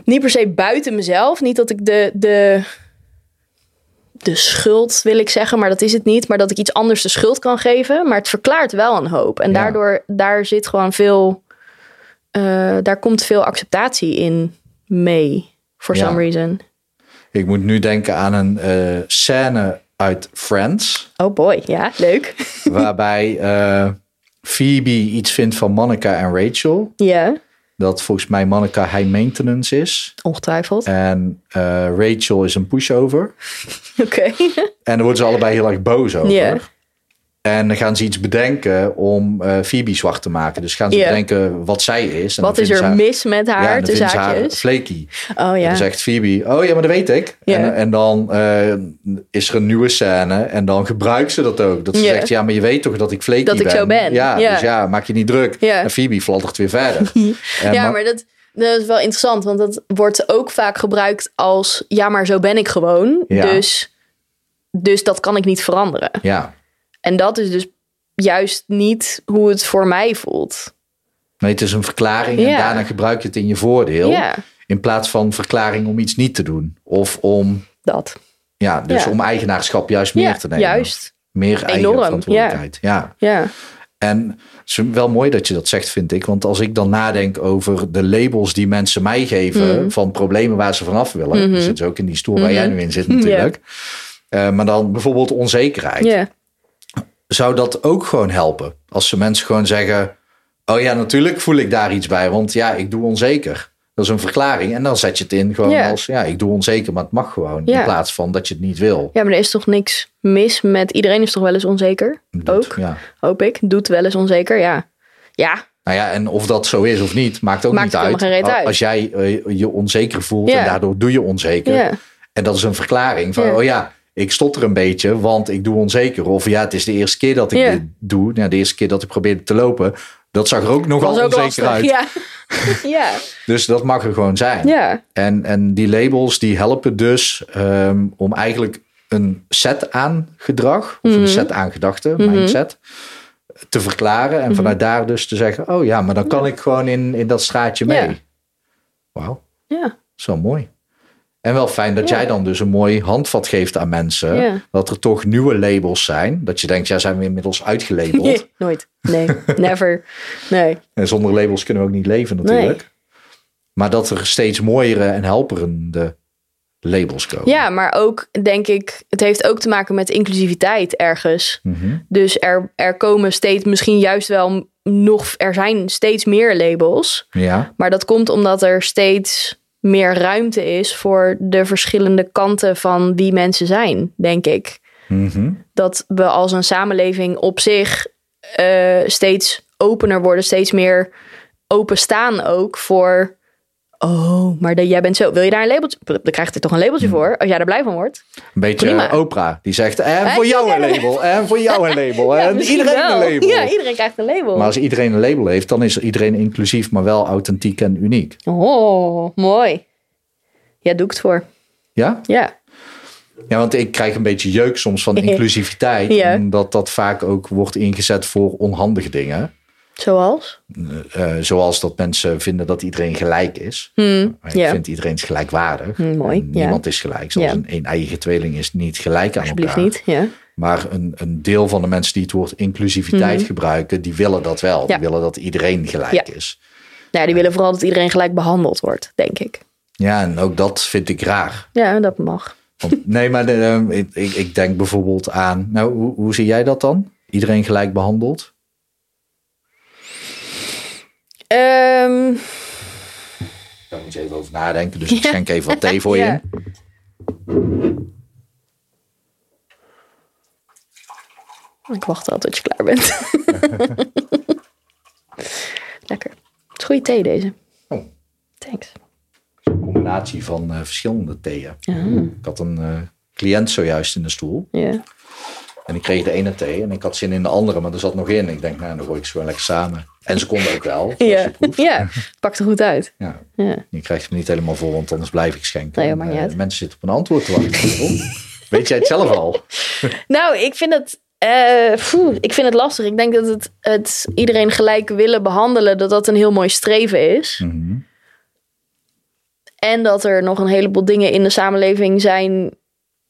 niet per se buiten mezelf. Niet dat ik de, de, de schuld wil ik zeggen, maar dat is het niet. Maar dat ik iets anders de schuld kan geven. Maar het verklaart wel een hoop. En Ja. daardoor, daar zit gewoon veel, eh, daar komt veel acceptatie in mee. For Ja. some reason. Ik moet nu denken aan een eh, scène uit Friends. Oh boy, ja, leuk. waarbij eh, Phoebe iets vindt van Monica en Rachel. ja, Dat volgens mij Monica high maintenance is. ongetwijfeld. En eh, Rachel is een pushover. Oké. En daar worden ze allebei heel erg boos over. Ja. En dan gaan ze iets bedenken om eh, Phoebe zwart te maken. Dus gaan ze Ja. bedenken wat zij is. En Wat is er haar- mis met Ja, haar, en dan ze haar flaky. Oh En ja. dan zegt Phoebe, oh ja, maar dat weet ik. Ja. En, en dan eh, is er een nieuwe scène en dan gebruikt ze dat ook. Dat ze Ja. zegt, ja, maar je weet toch dat ik flaky Dat ik ben? zo ben. Ja, Ja. dus ja, maak je niet druk. Ja. En Phoebe fladdert weer verder. En Ja, Ma- maar dat, dat is wel interessant, want dat wordt ook vaak gebruikt als ja, maar zo ben ik gewoon. Ja. Dus, dus dat kan ik niet veranderen. Ja, En dat is dus juist niet hoe het voor mij voelt. nee, het is een verklaring en Ja. daarna gebruik je het in je voordeel. Ja, In plaats van verklaring om iets niet te doen. Of om, dat. ja, dus Ja. om eigenaarschap juist meer te nemen. juist. Meer eigen Enorm, verantwoordelijkheid. Ja. Ja. En het is wel mooi dat je dat zegt, vind ik. Want als ik dan nadenk over de labels die mensen mij geven Mhm. van problemen waar ze vanaf willen. Mhm. Dat zit ook in die stoel waar jij Mhm. nu in zit natuurlijk. Eh, maar dan bijvoorbeeld onzekerheid. Ja. Zou dat ook gewoon helpen? Als ze mensen gewoon zeggen, oh ja, natuurlijk voel ik daar iets bij. Want ja, ik doe onzeker. Dat is een verklaring. En dan zet je het in gewoon Ja. als, ja, ik doe onzeker, maar het mag gewoon. Ja. In plaats van dat je het niet wil. ja, maar er is toch niks mis met... Iedereen is toch wel eens onzeker? Doet. Ook, Ja. hoop ik. Doet wel eens onzeker, ja. Ja, Nou ja, en of dat zo is of niet, maakt ook Maakt niet uit. Als jij eh, je onzeker voelt en daardoor doe je onzeker. En dat is een verklaring van, oh ja, ik stotter een beetje, want ik doe onzeker. Of ja, het is de eerste keer dat ik dit doe. Nou, de eerste keer dat ik probeerde te lopen, dat zag er ook nogal ook onzeker lastig. uit. Ja. ja. Dus dat mag er gewoon zijn. Ja. En, en die labels die helpen dus ehm, om eigenlijk een set aan gedrag, of Mhm. een set aan gedachten, mindset, te verklaren. Mhm. En vanuit daar dus te zeggen, oh ja, maar dan kan ik gewoon in, in dat straatje mee. Ja. Wauw, Ja. zo mooi. En wel fijn dat Ja. jij dan dus een mooi handvat geeft aan mensen. Ja. Dat er toch nieuwe labels zijn. Dat je denkt, ja, zijn we inmiddels uitgelabeld. Nooit. Nee, never. Nee. En zonder labels kunnen we ook niet leven natuurlijk. Maar dat er steeds mooiere en helperende labels komen. Ja, maar ook denk ik, het heeft ook te maken met inclusiviteit ergens. Mhm. Dus er, er komen steeds, misschien juist wel nog, er zijn steeds meer labels. Ja. Maar dat komt omdat er steeds meer ruimte is voor de verschillende kanten van wie mensen zijn, denk ik. Mhm. Dat we als een samenleving op zich eh, steeds opener worden, steeds meer openstaan ook voor. Oh, maar de, jij bent zo. Wil je daar een labeltje? Dan krijgt er toch een labeltje voor als jij er blij van wordt. Een beetje Prima. Oprah. Die zegt, en voor Eh, jou een label. En voor jou een label. Ja, En iedereen wel. een label. Ja, iedereen krijgt een label. Maar als iedereen een label heeft, dan is iedereen inclusief, maar wel authentiek en uniek. Oh, mooi. Ja, doe ik het voor. Ja? Ja. Ja, want ik krijg een beetje jeuk soms van inclusiviteit. Ja. Omdat dat vaak ook wordt ingezet voor onhandige dingen. Zoals? Eh, zoals dat mensen vinden dat iedereen gelijk is. Hmm, ja. Ik vind iedereen gelijk. Hmm, mooi, Niemand is gelijk. Zelfs Ja. een een-eigen tweeling is niet gelijk aan elkaar. niet. Ja. Maar een, een deel van de mensen die het woord inclusiviteit gebruiken, die willen dat wel. Die willen dat iedereen gelijk Ja. is. Nou, die willen vooral dat iedereen gelijk behandeld wordt, denk ik. Ja, en ook dat vind ik raar. Ja, dat mag. Want, nee, maar de, eh, ik, ik- ik denk bijvoorbeeld aan. Nou, hoe, hoe zie jij dat dan? Iedereen gelijk behandeld? Ehm, Daar moet je even over nadenken. Dus ik schenk even wat thee voor je in. ik wacht al tot je klaar bent. Lekker. Het is goede thee deze. Oh. Thanks. Een combinatie van eh, verschillende theeën. Ah, Ik had een eh, cliënt zojuist in de stoel. ja. En ik kreeg de ene thee en ik had zin in de andere, maar er zat nog in. Ik denk, nou, dan gooi ik ze gewoon lekker samen. En ze konden ook wel. Ja. ja, pakt er goed uit. Ja. Ja. Je krijgt hem niet helemaal vol, want anders blijf ik schenken. Nee, maakt niet eh, uit. mensen zitten op een antwoord te wachten. Weet jij het zelf al? Nou, ik vind het, eh, ik vind het lastig. Ik denk dat het, het iedereen gelijk willen behandelen, dat dat een heel mooi streven is. Mhm. En dat er nog een heleboel dingen in de samenleving zijn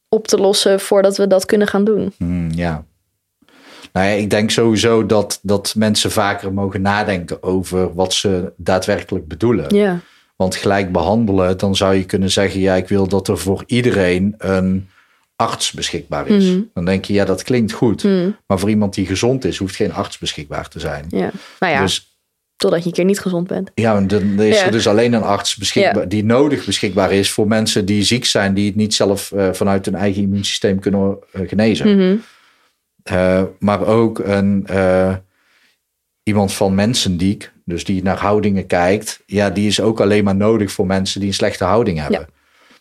op te lossen voordat we dat kunnen gaan doen. Hmm, ja. Nou ja, ik denk sowieso dat, dat mensen vaker mogen nadenken over wat ze daadwerkelijk bedoelen. Ja. Want gelijk behandelen, dan zou je kunnen zeggen, ja, ik wil dat er voor iedereen een arts beschikbaar is. Mhm. Dan denk je, ja, dat klinkt goed. Hm, Maar voor iemand die gezond is, hoeft geen arts beschikbaar te zijn. ja. Nou ja, Dus totdat je een keer niet gezond bent. ja, en dan is Ja. er dus alleen een arts beschikbaar, die nodig beschikbaar is voor mensen die ziek zijn, die het niet zelf eh, vanuit hun eigen immuunsysteem kunnen eh, genezen. Mhm. Eh, maar ook een, eh, iemand van mensendiek, dus die naar houdingen kijkt, ja, die is ook alleen maar nodig voor mensen die een slechte houding hebben.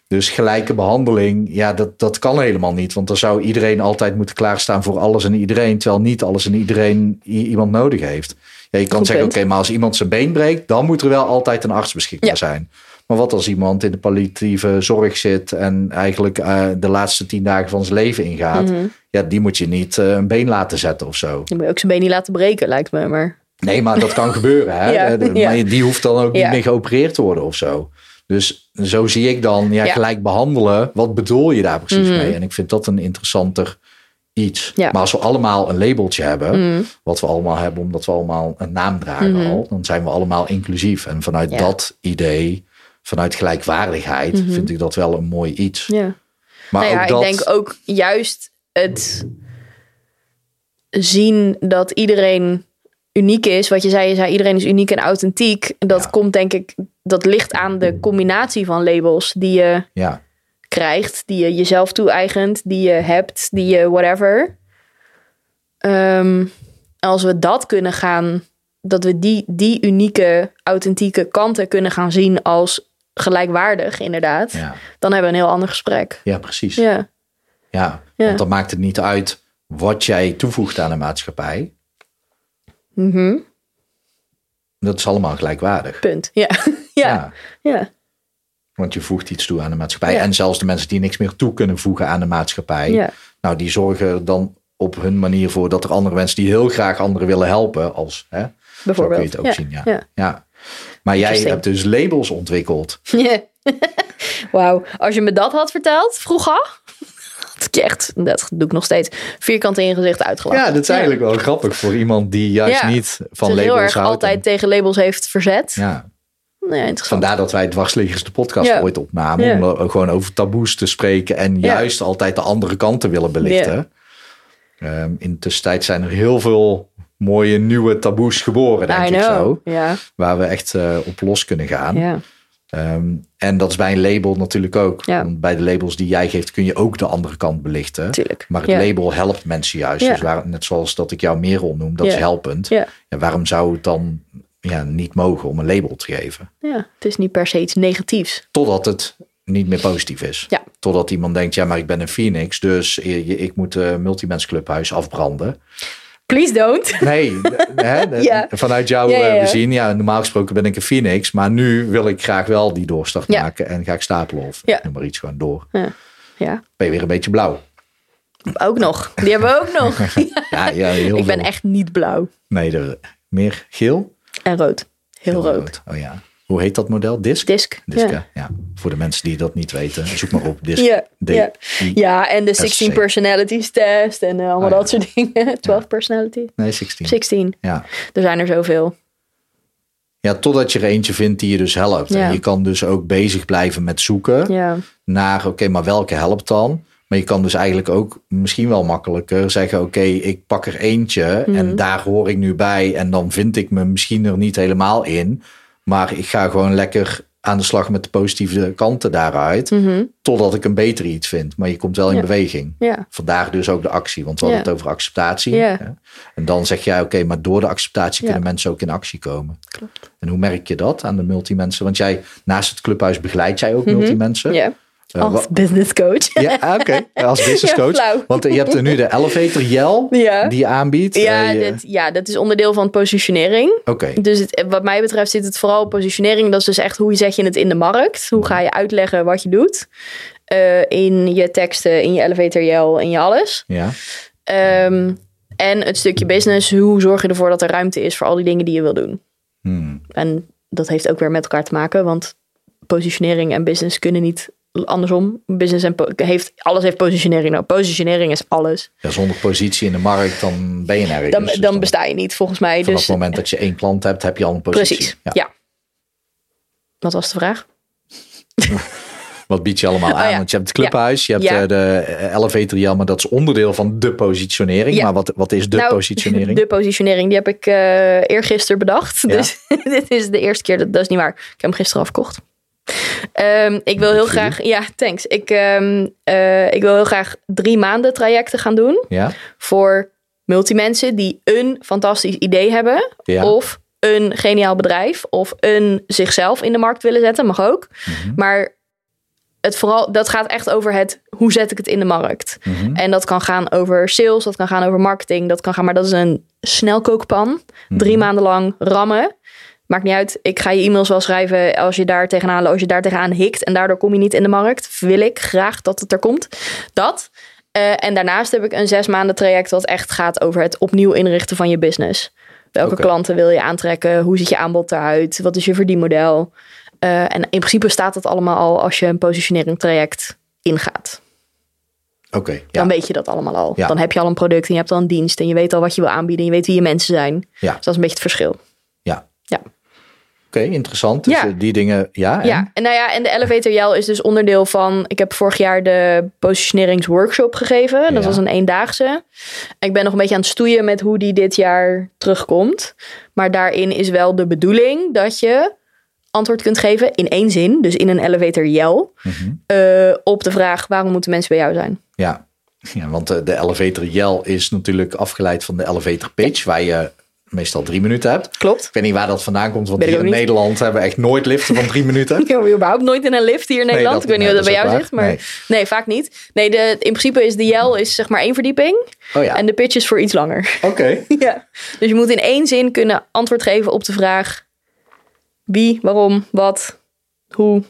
Dus gelijke behandeling, ja, dat, dat kan helemaal niet. Want dan zou iedereen altijd moeten klaarstaan voor alles en iedereen, terwijl niet alles en iedereen iemand nodig heeft. Ja, je kan Goed zeggen, oké, maar als iemand zijn been breekt, dan moet er wel altijd een arts beschikbaar Ja. zijn. Maar wat als iemand in de palliatieve zorg zit en eigenlijk eh, de laatste tien dagen van zijn leven ingaat? Mhm. Ja, die moet je niet eh, een been laten zetten of zo. Je moet ook zijn been niet laten breken, lijkt me. Maar Nee, maar dat kan gebeuren. Hè? Ja, de- ja. Maar die hoeft dan ook Ja. niet meer geopereerd te worden of zo. Dus zo zie ik dan ja, gelijk behandelen. Wat bedoel je daar precies Mhm. mee? En ik vind dat een interessanter iets. Ja. Maar als we allemaal een labeltje hebben, Mm. wat we allemaal hebben omdat we allemaal een naam dragen Mhm. al, dan zijn we allemaal inclusief. En vanuit Ja. dat idee, vanuit gelijkwaardigheid, vind ik dat wel een mooi iets. Ja. Maar nou ja, ook dat, ik denk ook juist het zien dat iedereen uniek is. Wat je zei, je zei iedereen is uniek en authentiek. Dat Ja. komt denk ik, dat ligt aan de combinatie van labels die je ja, krijgt, die je jezelf toe-eigent, die je hebt, die je whatever. Ehm, als we dat kunnen gaan, dat we die, die unieke, authentieke kanten kunnen gaan zien als gelijkwaardig, inderdaad, ja, dan hebben we een heel ander gesprek. ja, precies. Ja, Ja, Ja. want dan maakt het niet uit wat jij toevoegt aan de maatschappij. Mhm. Dat is allemaal gelijkwaardig. punt. Ja, ja, ja. Want je voegt iets toe aan de maatschappij. Ja. En zelfs de mensen die niks meer toe kunnen voegen aan de maatschappij. ja. Nou, die zorgen er dan op hun manier voor dat er andere mensen die heel graag anderen willen helpen. Als, hè, zo kun je bijvoorbeeld. het ook ja. zien. Ja. Ja. Maar jij hebt dus labels ontwikkeld. Ja. Wauw, als je me dat had verteld vroeger, had ik echt, dat doe ik nog steeds, vierkant in je gezicht uitgelachen. Ja, dat is eigenlijk wel grappig voor iemand die juist Ja. niet van labels heel erg houdt. altijd tegen labels heeft verzet. Ja, vandaar dat wij Dwarsliggers de podcast Ja. ooit opnamen. Ja. Om er gewoon over taboes te spreken. En Ja. juist altijd de andere kanten willen belichten. Ehm, in de tussentijd zijn er heel veel mooie nieuwe taboes geboren, denk I ik know. zo. Waar we echt eh, op los kunnen gaan. Ehm, en dat is bij een label natuurlijk ook. Want bij de labels die jij geeft kun je ook de andere kant belichten. Tuurlijk. Maar het label helpt mensen juist. Dus waar, net zoals dat ik jou Merel noem, dat is helpend. Ja. Ja, waarom zou het dan ja, niet mogen om een label te geven? ja, het is niet per se iets negatiefs. Totdat het niet meer positief is. Ja. Totdat iemand denkt, ja, maar ik ben een Phoenix, dus ik moet het Multimens Clubhuis afbranden. Please don't. Nee, hè, Ja. vanuit jou Ja, ja, eh, bezien, ja, normaal gesproken ben ik een Phoenix, maar nu wil ik graag wel die doorstart maken en ga ik stapelen of Ja. noem maar iets gewoon door. Ja, Ben je weer een beetje blauw. ook nog. Die hebben we ook nog. Ja, ja heel ik ben veel. echt niet blauw. Nee, meer geel? En rood. Heel, rood. Oh ja. Hoe heet dat model? Disc? Disc. Disc, ja. ja. Voor de mensen die dat niet weten, zoek maar op. Disc. Ja, ja. Ja, en de 16 SC. personalities test en eh, allemaal Oh, dat soort dingen. 12 personality. Nee, 16. 16. Ja. Er zijn er zoveel. ja, totdat je er eentje vindt die je dus helpt. En je kan dus ook bezig blijven met zoeken Ja. naar, oké, maar welke helpt dan? Maar je kan dus eigenlijk ook misschien wel makkelijker zeggen, oké, ik pak er eentje Mhm. en daar hoor ik nu bij. En dan vind ik me misschien er niet helemaal in. Maar ik ga gewoon lekker aan de slag met de positieve kanten daaruit. Totdat ik een beter iets vind. Maar je komt wel in Ja. beweging. Ja. Vandaar dus ook de actie. Want we hadden Ja. het over acceptatie. En dan zeg jij, oké, maar door de acceptatie kunnen mensen ook in actie komen. En hoe merk je dat aan de multimensen? Want jij, naast het clubhuis begeleid jij ook multimensen. Mhm. Ja. Eh, Als business coach. ja, ah, oké. Als business coach. Want je hebt er nu de elevator Ja. die je aanbiedt. Ja, Eh, je- dit, ja, dat is onderdeel van positionering. Oké, Dus het, wat mij betreft zit het vooral op positionering. Dat is dus echt hoe zet je het in de markt. Hoe ga je uitleggen wat je doet. eh, in je teksten, in je elevator yell, in je alles. ja. Ehm, en het stukje business. Hoe zorg je ervoor dat er ruimte is voor al die dingen die je wil doen. Hmm. En dat heeft ook weer met elkaar te maken. Want positionering en business kunnen niet andersom. Business en heeft, alles heeft positionering. Nou, positionering is alles. ja. Zonder positie in de markt, dan ben je nergens. Dan, Dus dan besta je niet, volgens mij. Vanaf Dus, het moment dat je één klant hebt, heb je al een positie. precies, Ja. ja. Wat was de vraag? Wat bied je allemaal aan? Oh ja. Want je hebt het clubhuis, je hebt Ja. eh, de elevator maar dat is onderdeel van de positionering. Ja. Maar wat, wat is de Nou, positionering? De positionering, die heb ik eh eergisteren bedacht. Dus dit is de eerste keer, dat, dat is niet waar. Ik heb hem gisteren afgekocht. Ehm, ik wil heel graag, ja, thanks. Ik, ehm, eh, ik wil heel graag drie maanden trajecten gaan doen Ja? voor multimensen die een fantastisch idee hebben. Ja. Of een geniaal bedrijf. Of een zichzelf in de markt willen zetten, mag ook. Mhm. Maar het vooral, dat gaat echt over het hoe zet ik het in de markt. Mhm. En dat kan gaan over sales, dat kan gaan over marketing, dat kan gaan, maar dat is een snelkookpan. Mhm. Drie maanden lang rammen. Maakt niet uit. Ik ga je e-mails wel schrijven als je daar tegenaan, als je daar tegenaan hikt en daardoor kom je niet in de markt. Wil ik graag dat het er komt. Dat. Eh, en daarnaast heb ik een zes maanden traject wat echt gaat over het opnieuw inrichten van je business. Welke klanten wil je aantrekken? Hoe ziet je aanbod eruit? Wat is je verdienmodel? Eh, en in principe staat dat allemaal al als je een positionering traject ingaat. Oké, ja. Dan weet je dat allemaal al. Ja. Dan heb je al een product en je hebt al een dienst en je weet al wat je wil aanbieden en je weet wie je mensen zijn. Ja. Dus dat is een beetje het verschil. Ja. Oké, interessant. Dus Ja. eh, die dingen, ja. en? Ja, en nou ja, en de elevator yell is dus onderdeel van. Ik heb vorig jaar de positioneringsworkshop gegeven. Dat Ja. was een eendaagse. Ik ben nog een beetje aan het stoeien met hoe die dit jaar terugkomt. Maar daarin is wel de bedoeling dat je antwoord kunt geven in één zin, dus in een elevator yell, Mhm. eh, op de vraag waarom moeten mensen bij jou zijn. Ja, ja want eh, de elevator yell is natuurlijk afgeleid van de elevator pitch, waar je meestal drie minuten hebt. Klopt. Ik weet niet waar dat vandaan komt, want hier in niet. Nederland hebben we echt nooit liften van drie minuten. Ik heb überhaupt nooit in een lift hier in Nederland. dat- ik weet niet nee, wat dat bij jou zit, maar nee. vaak niet. Nee, de, in principe is de yell is zeg maar één verdieping Oh ja, en de pitch is voor iets langer. oké. Ja. Dus je moet in één zin kunnen antwoord geven op de vraag wie, waarom, wat, hoe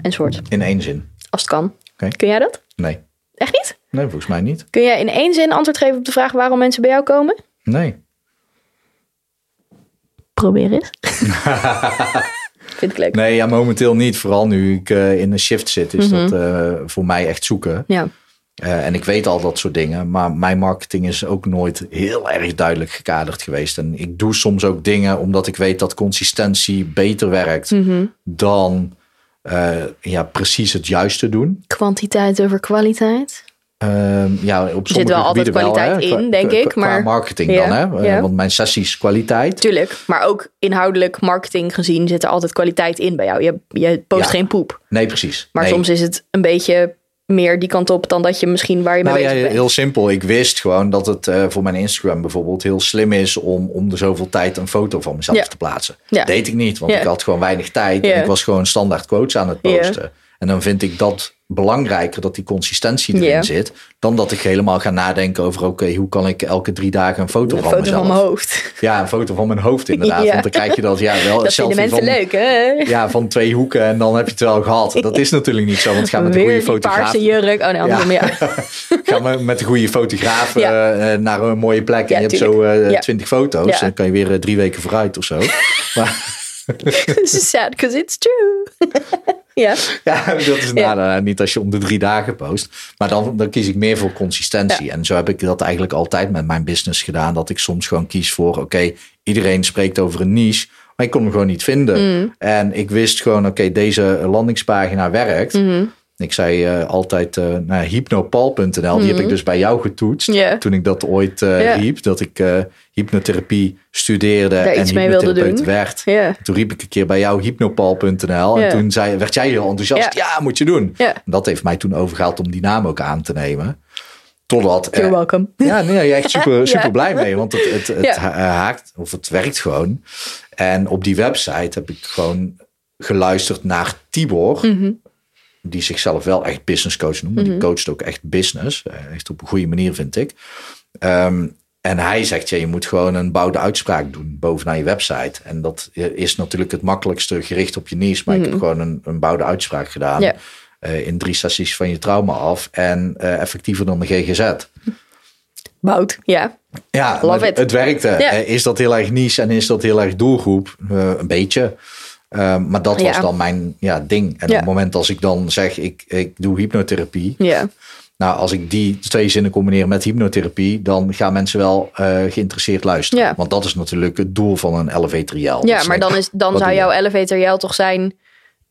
enzovoort. In één zin. Als het kan. Kun jij dat? Nee. Echt niet? Nee, volgens mij niet. Kun jij in één zin antwoord geven op de vraag waarom mensen bij jou komen? Nee. Probeer eens. Vind ik leuk. Nee, ja, momenteel niet. Vooral nu ik eh, in een shift zit, is dat eh, voor mij echt zoeken. Ja. Eh, en ik weet al dat soort dingen, maar mijn marketing is ook nooit heel erg duidelijk gekaderd geweest. En ik doe soms ook dingen omdat ik weet dat consistentie beter werkt Mhm. dan ja, precies het juiste doen. Kwantiteit over kwaliteit. Ehm, ja, op zit wel altijd wel, kwaliteit in, denk qua- ik, Qua maar- marketing Ja, dan, hè? Eh, ja. Want mijn sessies kwaliteit. Tuurlijk. Maar ook inhoudelijk marketing gezien zit er altijd kwaliteit in bij jou. Je, je post Ja. geen poep. Nee, precies. Maar Nee. soms is het een beetje meer die kant op dan dat je misschien waar je mee Nou ja, bezig bent. heel simpel. Ik wist gewoon dat het eh, voor mijn Instagram bijvoorbeeld heel slim is om om de zoveel tijd een foto van mezelf te plaatsen. Dat deed ik niet, want ik had gewoon weinig tijd. En ik was gewoon standaard quotes aan het posten. En dan vind ik dat belangrijker dat die consistentie erin zit. Dan dat ik helemaal ga nadenken over oké, hoe kan ik elke drie dagen een foto Een van foto mezelf. van mijn hoofd. Ja, een foto van mijn hoofd inderdaad. Ja. Want dan krijg je dat ja wel een Dat vinden mensen van, leuk, hè? Ja, van twee hoeken en dan heb je het wel gehad. Dat is natuurlijk niet zo, want gaat met de Weer goede fotograaf. paarse jurk. Oh nee, andersom, ja. Ga maar met de goede fotograaf Ja. eh, naar een mooie plek. En je hebt zo eh, twintig foto's. Ja. Dan kan je weer eh, drie weken vooruit of zo. maar This is sad because it's true. ja. ja, dat is Ja. nada. Niet als je om de drie dagen post. Maar dan, dan kies ik meer voor consistentie. En zo heb ik dat eigenlijk altijd met mijn business gedaan. Dat ik soms gewoon kies voor, oké, iedereen spreekt over een niche. Maar ik kon hem gewoon niet vinden. Mm. En ik wist gewoon, oké, deze landingspagina werkt. Mhm. Ik zei eh, altijd uh, naar hypnopal.nl. Die heb ik dus bij jou getoetst. Mhm. Toen ik dat ooit eh, Ja. riep. Dat ik eh, hypnotherapie studeerde Daar en iets hypnotherapeut doen. werd. Toen riep ik een keer bij jou hypnopal.nl. En toen zei, werd jij heel enthousiast. Ja, moet je doen. En dat heeft mij toen overgehaald om die naam ook aan te nemen. Totdat... eh, You're welcome. ja, nee, echt super, super blij mee. Want het, het, het haakt, of het werkt gewoon. En op die website heb ik gewoon geluisterd naar Tibor. Mhm. Die zichzelf wel echt business coach noemt. Die coacht ook echt business. Eh, Echt op een goede manier, vind ik. Ehm, en hij zegt, ja, je moet gewoon een bouwde uitspraak doen bovenaan je website. En dat is natuurlijk het makkelijkste gericht op je niche. Maar ik heb gewoon een, een bouwde uitspraak gedaan. Mhm. Eh, in drie sessies van je trauma af. En eh, effectiever dan de GGZ. Bout, ja. Ja, Love maar it. het werkte. Eh, Is dat heel erg niche en is dat heel erg doelgroep? Eh, een beetje. Eh, maar dat was Ja. dan mijn ja, ding. En Ja. op het moment als ik dan zeg, ik, ik doe hypnotherapie. Ja. Nou, als ik die twee zinnen combineer met hypnotherapie, dan gaan mensen wel eh, geïnteresseerd luisteren. Ja. Want dat is natuurlijk het doel van een elevator yell. Ja, maar dan, is, dan wat zou jouw elevator jou toch zijn...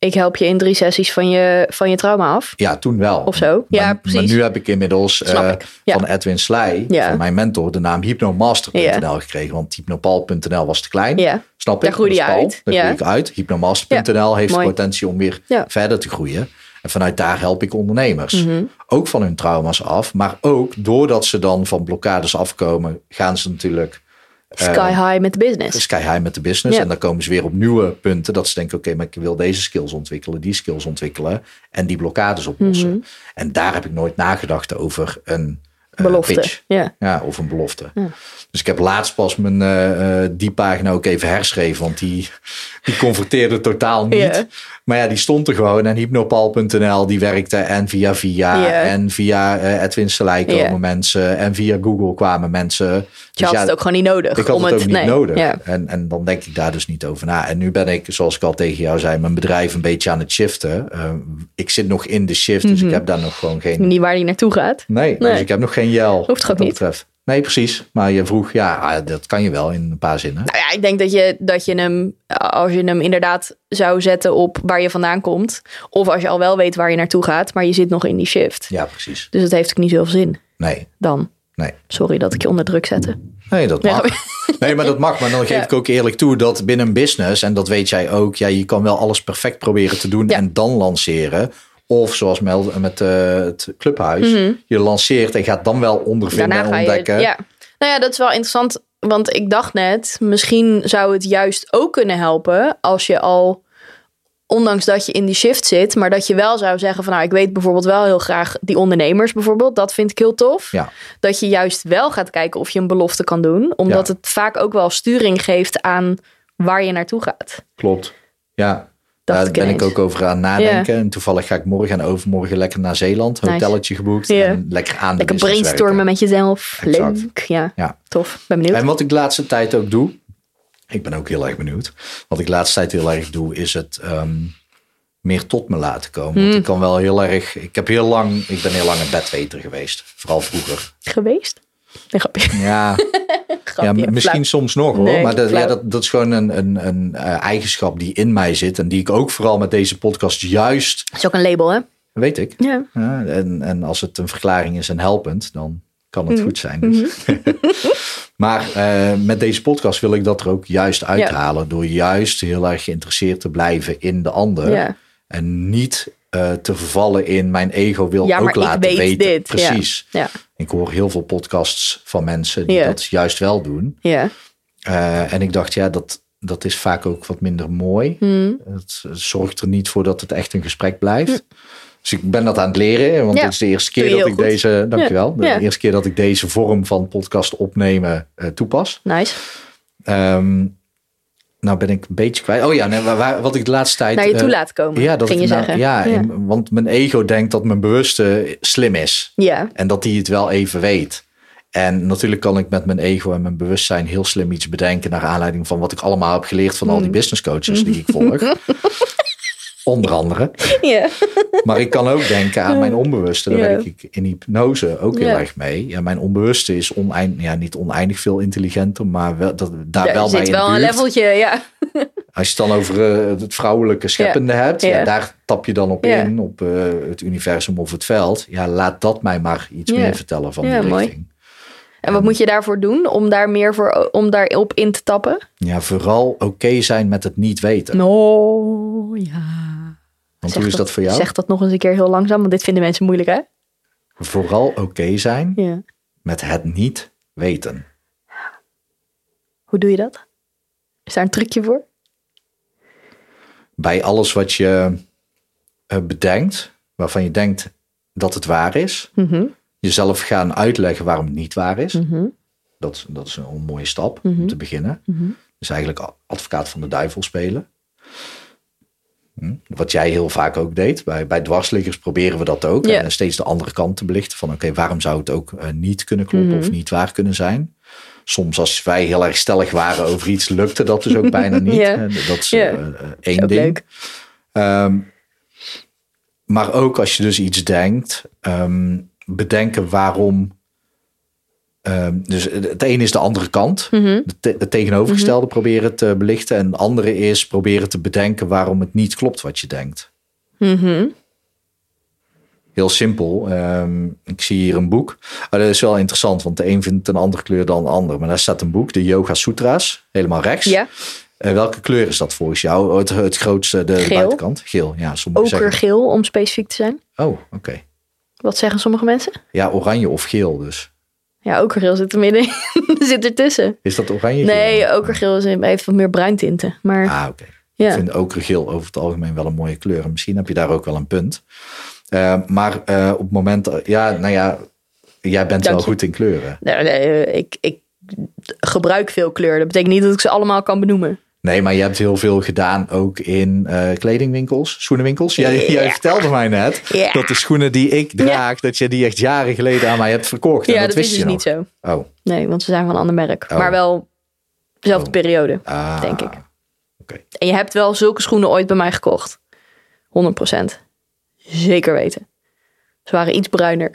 Ik help je in drie sessies van je, van je trauma af. Ja, toen wel. Of zo. Ja, maar, precies. Maar nu heb ik inmiddels eh, ik. Ja. van Edwin Slij, Ja. van mijn mentor, de naam hypnomaster.nl Ja. gekregen. Want hypnopal.nl was te klein. Ja. Snap ik? Daar groeide je uit. Daar Ja. groei ik uit. Hypnomaster.nl heeft mooi. potentie om weer Ja. verder te groeien. En vanuit daar help ik ondernemers. Mhm. Ook van hun trauma's af. Maar ook doordat ze dan van blokkades afkomen, gaan ze natuurlijk Sky high met de business. sky high met de business. Ja. En dan komen ze weer op nieuwe punten. Dat ze denken, oké, maar ik wil deze skills ontwikkelen, die skills ontwikkelen. En die blokkades oplossen. Mhm. En daar heb ik nooit nagedacht over een eh, Belofte. pitch. Ja. Ja, of een belofte. Ja. Dus ik heb laatst pas mijn, eh, eh, die pagina ook even herschreven, want die, die converteerde totaal niet. Maar ja, die stond er gewoon en hypnopal.nl die werkte en via via en via eh, Edwin Selei komen mensen en via Google kwamen mensen. Je Dus had ja, het ook gewoon niet nodig. ik had om het ook niet nee. nodig. Ja. En, en dan denk ik daar dus niet over na. En nu ben ik, zoals ik al tegen jou zei, mijn bedrijf een beetje aan het shiften. Eh, ik zit nog in de shift, dus ik heb daar nog gewoon geen... Niet waar die naartoe gaat. Nee, Mhm. Nee. dus ik heb nog geen jel. Hoeft dat niet? betreft. Nee, precies. Maar je vroeg, ja, ah, dat kan je wel in een paar zinnen. Nou ja, ik denk dat je, dat je hem, als je hem inderdaad zou zetten op waar je vandaan komt. Of als je al wel weet waar je naartoe gaat, maar je zit nog in die shift. Ja, precies. Dus dat heeft ook niet zoveel zin Nee, dan. Nee. Sorry dat ik je onder druk zette. Nee, dat mag. Ja. Nee, maar dat mag. Maar dan geef Ja. ik ook eerlijk toe dat binnen een business, en dat weet jij ook, ja, je kan wel alles perfect proberen te doen Ja. en dan lanceren. Of zoals Mel met eh, het clubhuis, je lanceert en gaat dan wel ondervinden Mhm. Daarna en ontdekken. je. Ja. Nou ja, dat is wel interessant. Want ik dacht net, misschien zou het juist ook kunnen helpen als je al, ondanks dat je in die shift zit, maar dat je wel zou zeggen van nou, ik weet bijvoorbeeld wel heel graag die ondernemers bijvoorbeeld, dat vind ik heel tof. Ja. Dat je juist wel gaat kijken of je een belofte kan doen, omdat Ja. het vaak ook wel sturing geeft aan waar je naartoe gaat. Klopt. Ja, Dacht daar ik ben ik ook over aan nadenken. En toevallig ga ik morgen en overmorgen lekker naar Zeeland. Nice. Hotelletje geboekt. En lekker aan de Lekker brainstormen werken. met jezelf. Exact. Leuk. Ja, Ja. tof. Ben benieuwd. En wat ik de laatste tijd ook doe, ik ben ook heel erg benieuwd. Wat ik de laatste tijd heel erg doe, is het ehm, meer tot me laten komen. Hmm. Want ik kan wel heel erg, ik heb heel lang, ik ben heel lang een bedweter geweest. Vooral vroeger. Geweest? Nee, grapje. Ja, grapje. ja misschien soms nog hoor. Nee, maar dat, ja, dat, dat is gewoon een, een, een eh, eigenschap die in mij zit. En die ik ook vooral met deze podcast juist, Dat is ook een label, hè? weet ik. Ja. Ja, en, en als het een verklaring is en helpend, dan kan het goed zijn. Dus. maar eh, met deze podcast wil ik dat er ook juist uithalen. Door juist heel erg geïnteresseerd te blijven in de ander. Ja. En niet eh, te vervallen in mijn ego wil Ja, ook maar ik laten weet weten. dit. Ja. Precies. Ja. Ik hoor heel veel podcasts van mensen die Ja. dat juist wel doen. Ja. Eh, en ik dacht, ja, dat, dat is vaak ook wat minder mooi. Hmm. Het zorgt er niet voor dat het echt een gesprek blijft. Dus ik ben dat aan het leren. Want Ja, het is de eerste keer dat ik goed. deze, dankjewel, Ja. de eerste keer dat ik deze vorm van podcast opnemen eh, toepas. Nice. Ehm, nou ben ik een beetje kwijt. Oh ja, nee, waar- wat ik de laatste tijd... Naar je toe eh, laten komen, Ja, dat ging ik je nou- zeggen. Ja, Ja. in- want mijn ego denkt dat mijn bewuste slim is. Ja. En dat die het wel even weet. En natuurlijk kan ik met mijn ego en mijn bewustzijn heel slim iets bedenken naar aanleiding van wat ik allemaal heb geleerd van al Mm. die business coaches die ik volg. Onder andere. Ja. Maar ik kan ook denken aan mijn onbewuste. Daar Ja. werk ik in hypnose ook heel Ja. erg mee. Ja, mijn onbewuste is oneind, ja, niet oneindig veel intelligenter, maar wel, dat, daar Ja, wel bij zit wel een leveltje, ja. Als je het dan over eh, het vrouwelijke scheppende hebt, ja. Daar tap je dan op in, op eh, het universum of het veld. Ja, laat dat mij maar iets meer vertellen van die mooi. richting. En wat moet je daarvoor doen om daar meer voor, om daarop in te tappen? Ja, vooral oké zijn met het niet weten. No, ja. Want Zeg hoe is dat voor jou? Zeg dat nog eens een keer heel langzaam, want dit vinden mensen moeilijk, hè? Vooral oké zijn Ja. met het niet weten. Hoe doe je dat? Is daar een trucje voor? Bij alles wat je eh, bedenkt, waarvan je denkt dat het waar is, Mhm. jezelf gaan uitleggen waarom het niet waar is. Mhm. Dat, dat is een mooie stap om te beginnen. Dus eigenlijk advocaat van de duivel spelen. Hm, Wat jij heel vaak ook deed. Bij, bij dwarsliggers proberen we dat ook. En steeds de andere kant te belichten. Van oké, waarom zou het ook eh, niet kunnen kloppen of niet waar kunnen zijn? Soms als wij heel erg stellig waren over iets, lukte dat dus ook bijna niet. Dat is eh, eh, één ding. Ehm, maar ook als je dus iets denkt, ehm, bedenken waarom. Ehm, dus het ene is de andere kant, Mhm. te- het tegenovergestelde proberen te belichten. En het andere is proberen te bedenken waarom het niet klopt wat je denkt. Mhm. Heel simpel. ehm, ik zie hier een boek. Ah, dat is wel interessant, want de een vindt een andere kleur dan de ander. Maar daar staat een boek, de Yoga Sutra's, helemaal rechts. Ja, Eh, welke kleur is dat volgens jou? Het, het grootste, de buitenkant? Geel, ja. Sommigen okergeel om specifiek te zijn. Oh, oké. Wat zeggen sommige mensen? Ja, oranje of geel dus. Ja, okergeel zit er midden zit ertussen. Is dat oranje? Nee, geel? okergeel is, heeft wat meer bruintinten. Maar Ah, oké. ja. Ik vind okergeel over het algemeen wel een mooie kleur. En misschien heb je daar ook wel een punt. Eh, maar eh, op het moment, ja, nou ja, jij bent Dank wel je. goed in kleuren. Nee, nee, ik, ik gebruik veel kleur. Dat betekent niet dat ik ze allemaal kan benoemen. Nee, maar je hebt heel veel gedaan ook in eh, kledingwinkels, schoenenwinkels. Jij, vertelde mij net dat de schoenen die ik draag, dat je die echt jaren geleden aan mij hebt verkocht. En Ja, dat, dat, wist is je dus nog. niet zo. Oh, Nee, want ze zijn van een ander merk. Oh. Maar wel dezelfde Oh. periode, ah, denk ik. En je hebt wel zulke schoenen ooit bij mij gekocht. 100%. Zeker weten. Ze waren iets bruiner.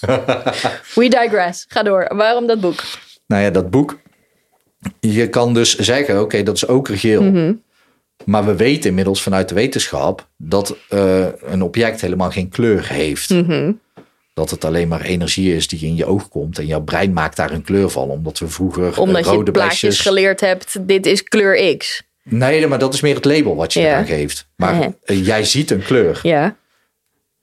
We digress. Ga door. Waarom dat boek? Nou ja, dat boek. Je kan dus zeggen, oké, dat is okergeel. Mhm. Maar we weten inmiddels vanuit de wetenschap dat eh, een object helemaal geen kleur heeft. Mhm. Dat het alleen maar energie is die in je oog komt. En jouw brein maakt daar een kleur van. Omdat we vroeger eh, Omdat je rode plaatjes besjes... geleerd hebt. Dit is kleur X. Nee, maar dat is meer het label wat je Ja. eraan geeft. Maar Ja. eh, jij ziet een kleur. Ja.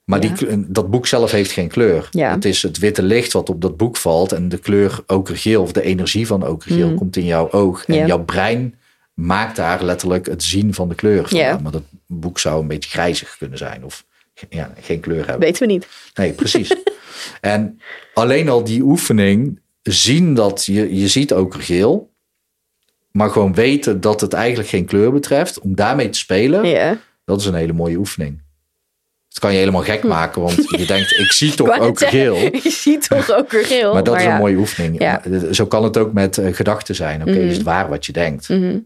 Maar die, Ja. dat boek zelf heeft geen kleur. Ja. Het is het witte licht wat op dat boek valt. En de kleur okergeel of de energie van okergeel komt in jouw oog. En Mhm. Ja. jouw brein maakt daar letterlijk het zien van de kleur van. Ja. Maar dat boek zou een beetje grijzig kunnen zijn. Of ja, geen kleur hebben. Weten we niet. Nee, precies. en alleen al die oefening, zien dat je, je ziet okergeel. Maar gewoon weten dat het eigenlijk geen kleur betreft. Om daarmee te spelen. Ja. Dat is een hele mooie oefening. Dat kan je helemaal gek maken, want je denkt, ik zie toch Hm. ook geel. zeggen, Je ziet toch ook weer geel. Maar dat is ja. een mooie oefening. Ja. Maar Zo kan het ook met eh, gedachten zijn. Oké, is het waar wat je denkt? Mhm.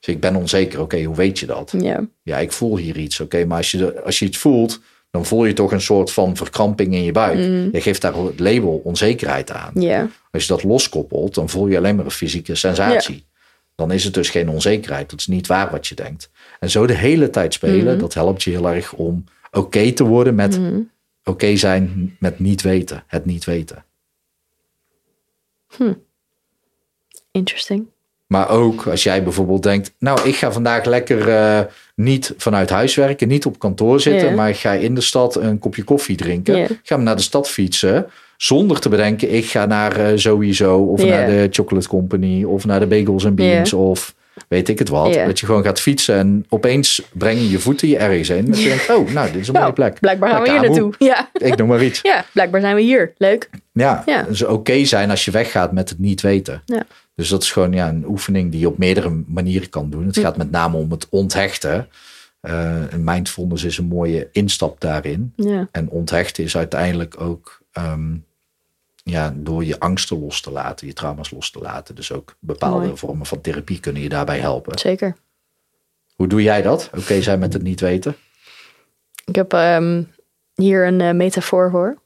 Dus ik ben onzeker. Oké, hoe weet je dat? Ja. Ja, ik voel hier iets. Oké, maar als je, als je iets voelt, dan voel je toch een soort van verkramping in je buik. Je geeft daar het label onzekerheid aan. Mhm. Ja. Als je dat loskoppelt, dan voel je alleen maar een fysieke sensatie. Dan is het dus geen onzekerheid. Dat is niet waar wat je denkt. En zo de hele tijd spelen, Mhm. dat helpt je heel erg om oké te worden met oké zijn met niet weten. Het niet weten. Interesting. Maar ook als jij bijvoorbeeld denkt, nou, ik ga vandaag lekker eh, niet vanuit huis werken, niet op kantoor zitten, maar ik ga in de stad een kopje koffie drinken. Ja. Ga naar de stad fietsen, zonder te bedenken, ik ga naar eh, sowieso of naar de Chocolate Company of naar de Bagels and Beans of weet ik het wat. Dat je gewoon gaat fietsen en opeens breng je je voeten je ergens in. Dat je denkt, oh, nou, dit is een mooie Nou, plek. blijkbaar gaan we hier naartoe. Ja. Ik noem maar iets. ja, blijkbaar zijn we hier. Leuk. Ja, Ja. dus oké zijn als je weggaat met het niet weten. Ja. Dus dat is gewoon ja, een oefening die je op meerdere manieren kan doen. Het gaat met name om het onthechten. Eh mindfulness is een mooie instap daarin. Ja. En onthechten is uiteindelijk ook ehm, ja, door je angsten los te laten, je trauma's los te laten. Dus ook bepaalde Mooi. vormen van therapie kunnen je daarbij helpen. Zeker. Hoe doe jij dat? Oké zijn met het niet weten? Ik heb ehm, hier een eh, metafoor voor.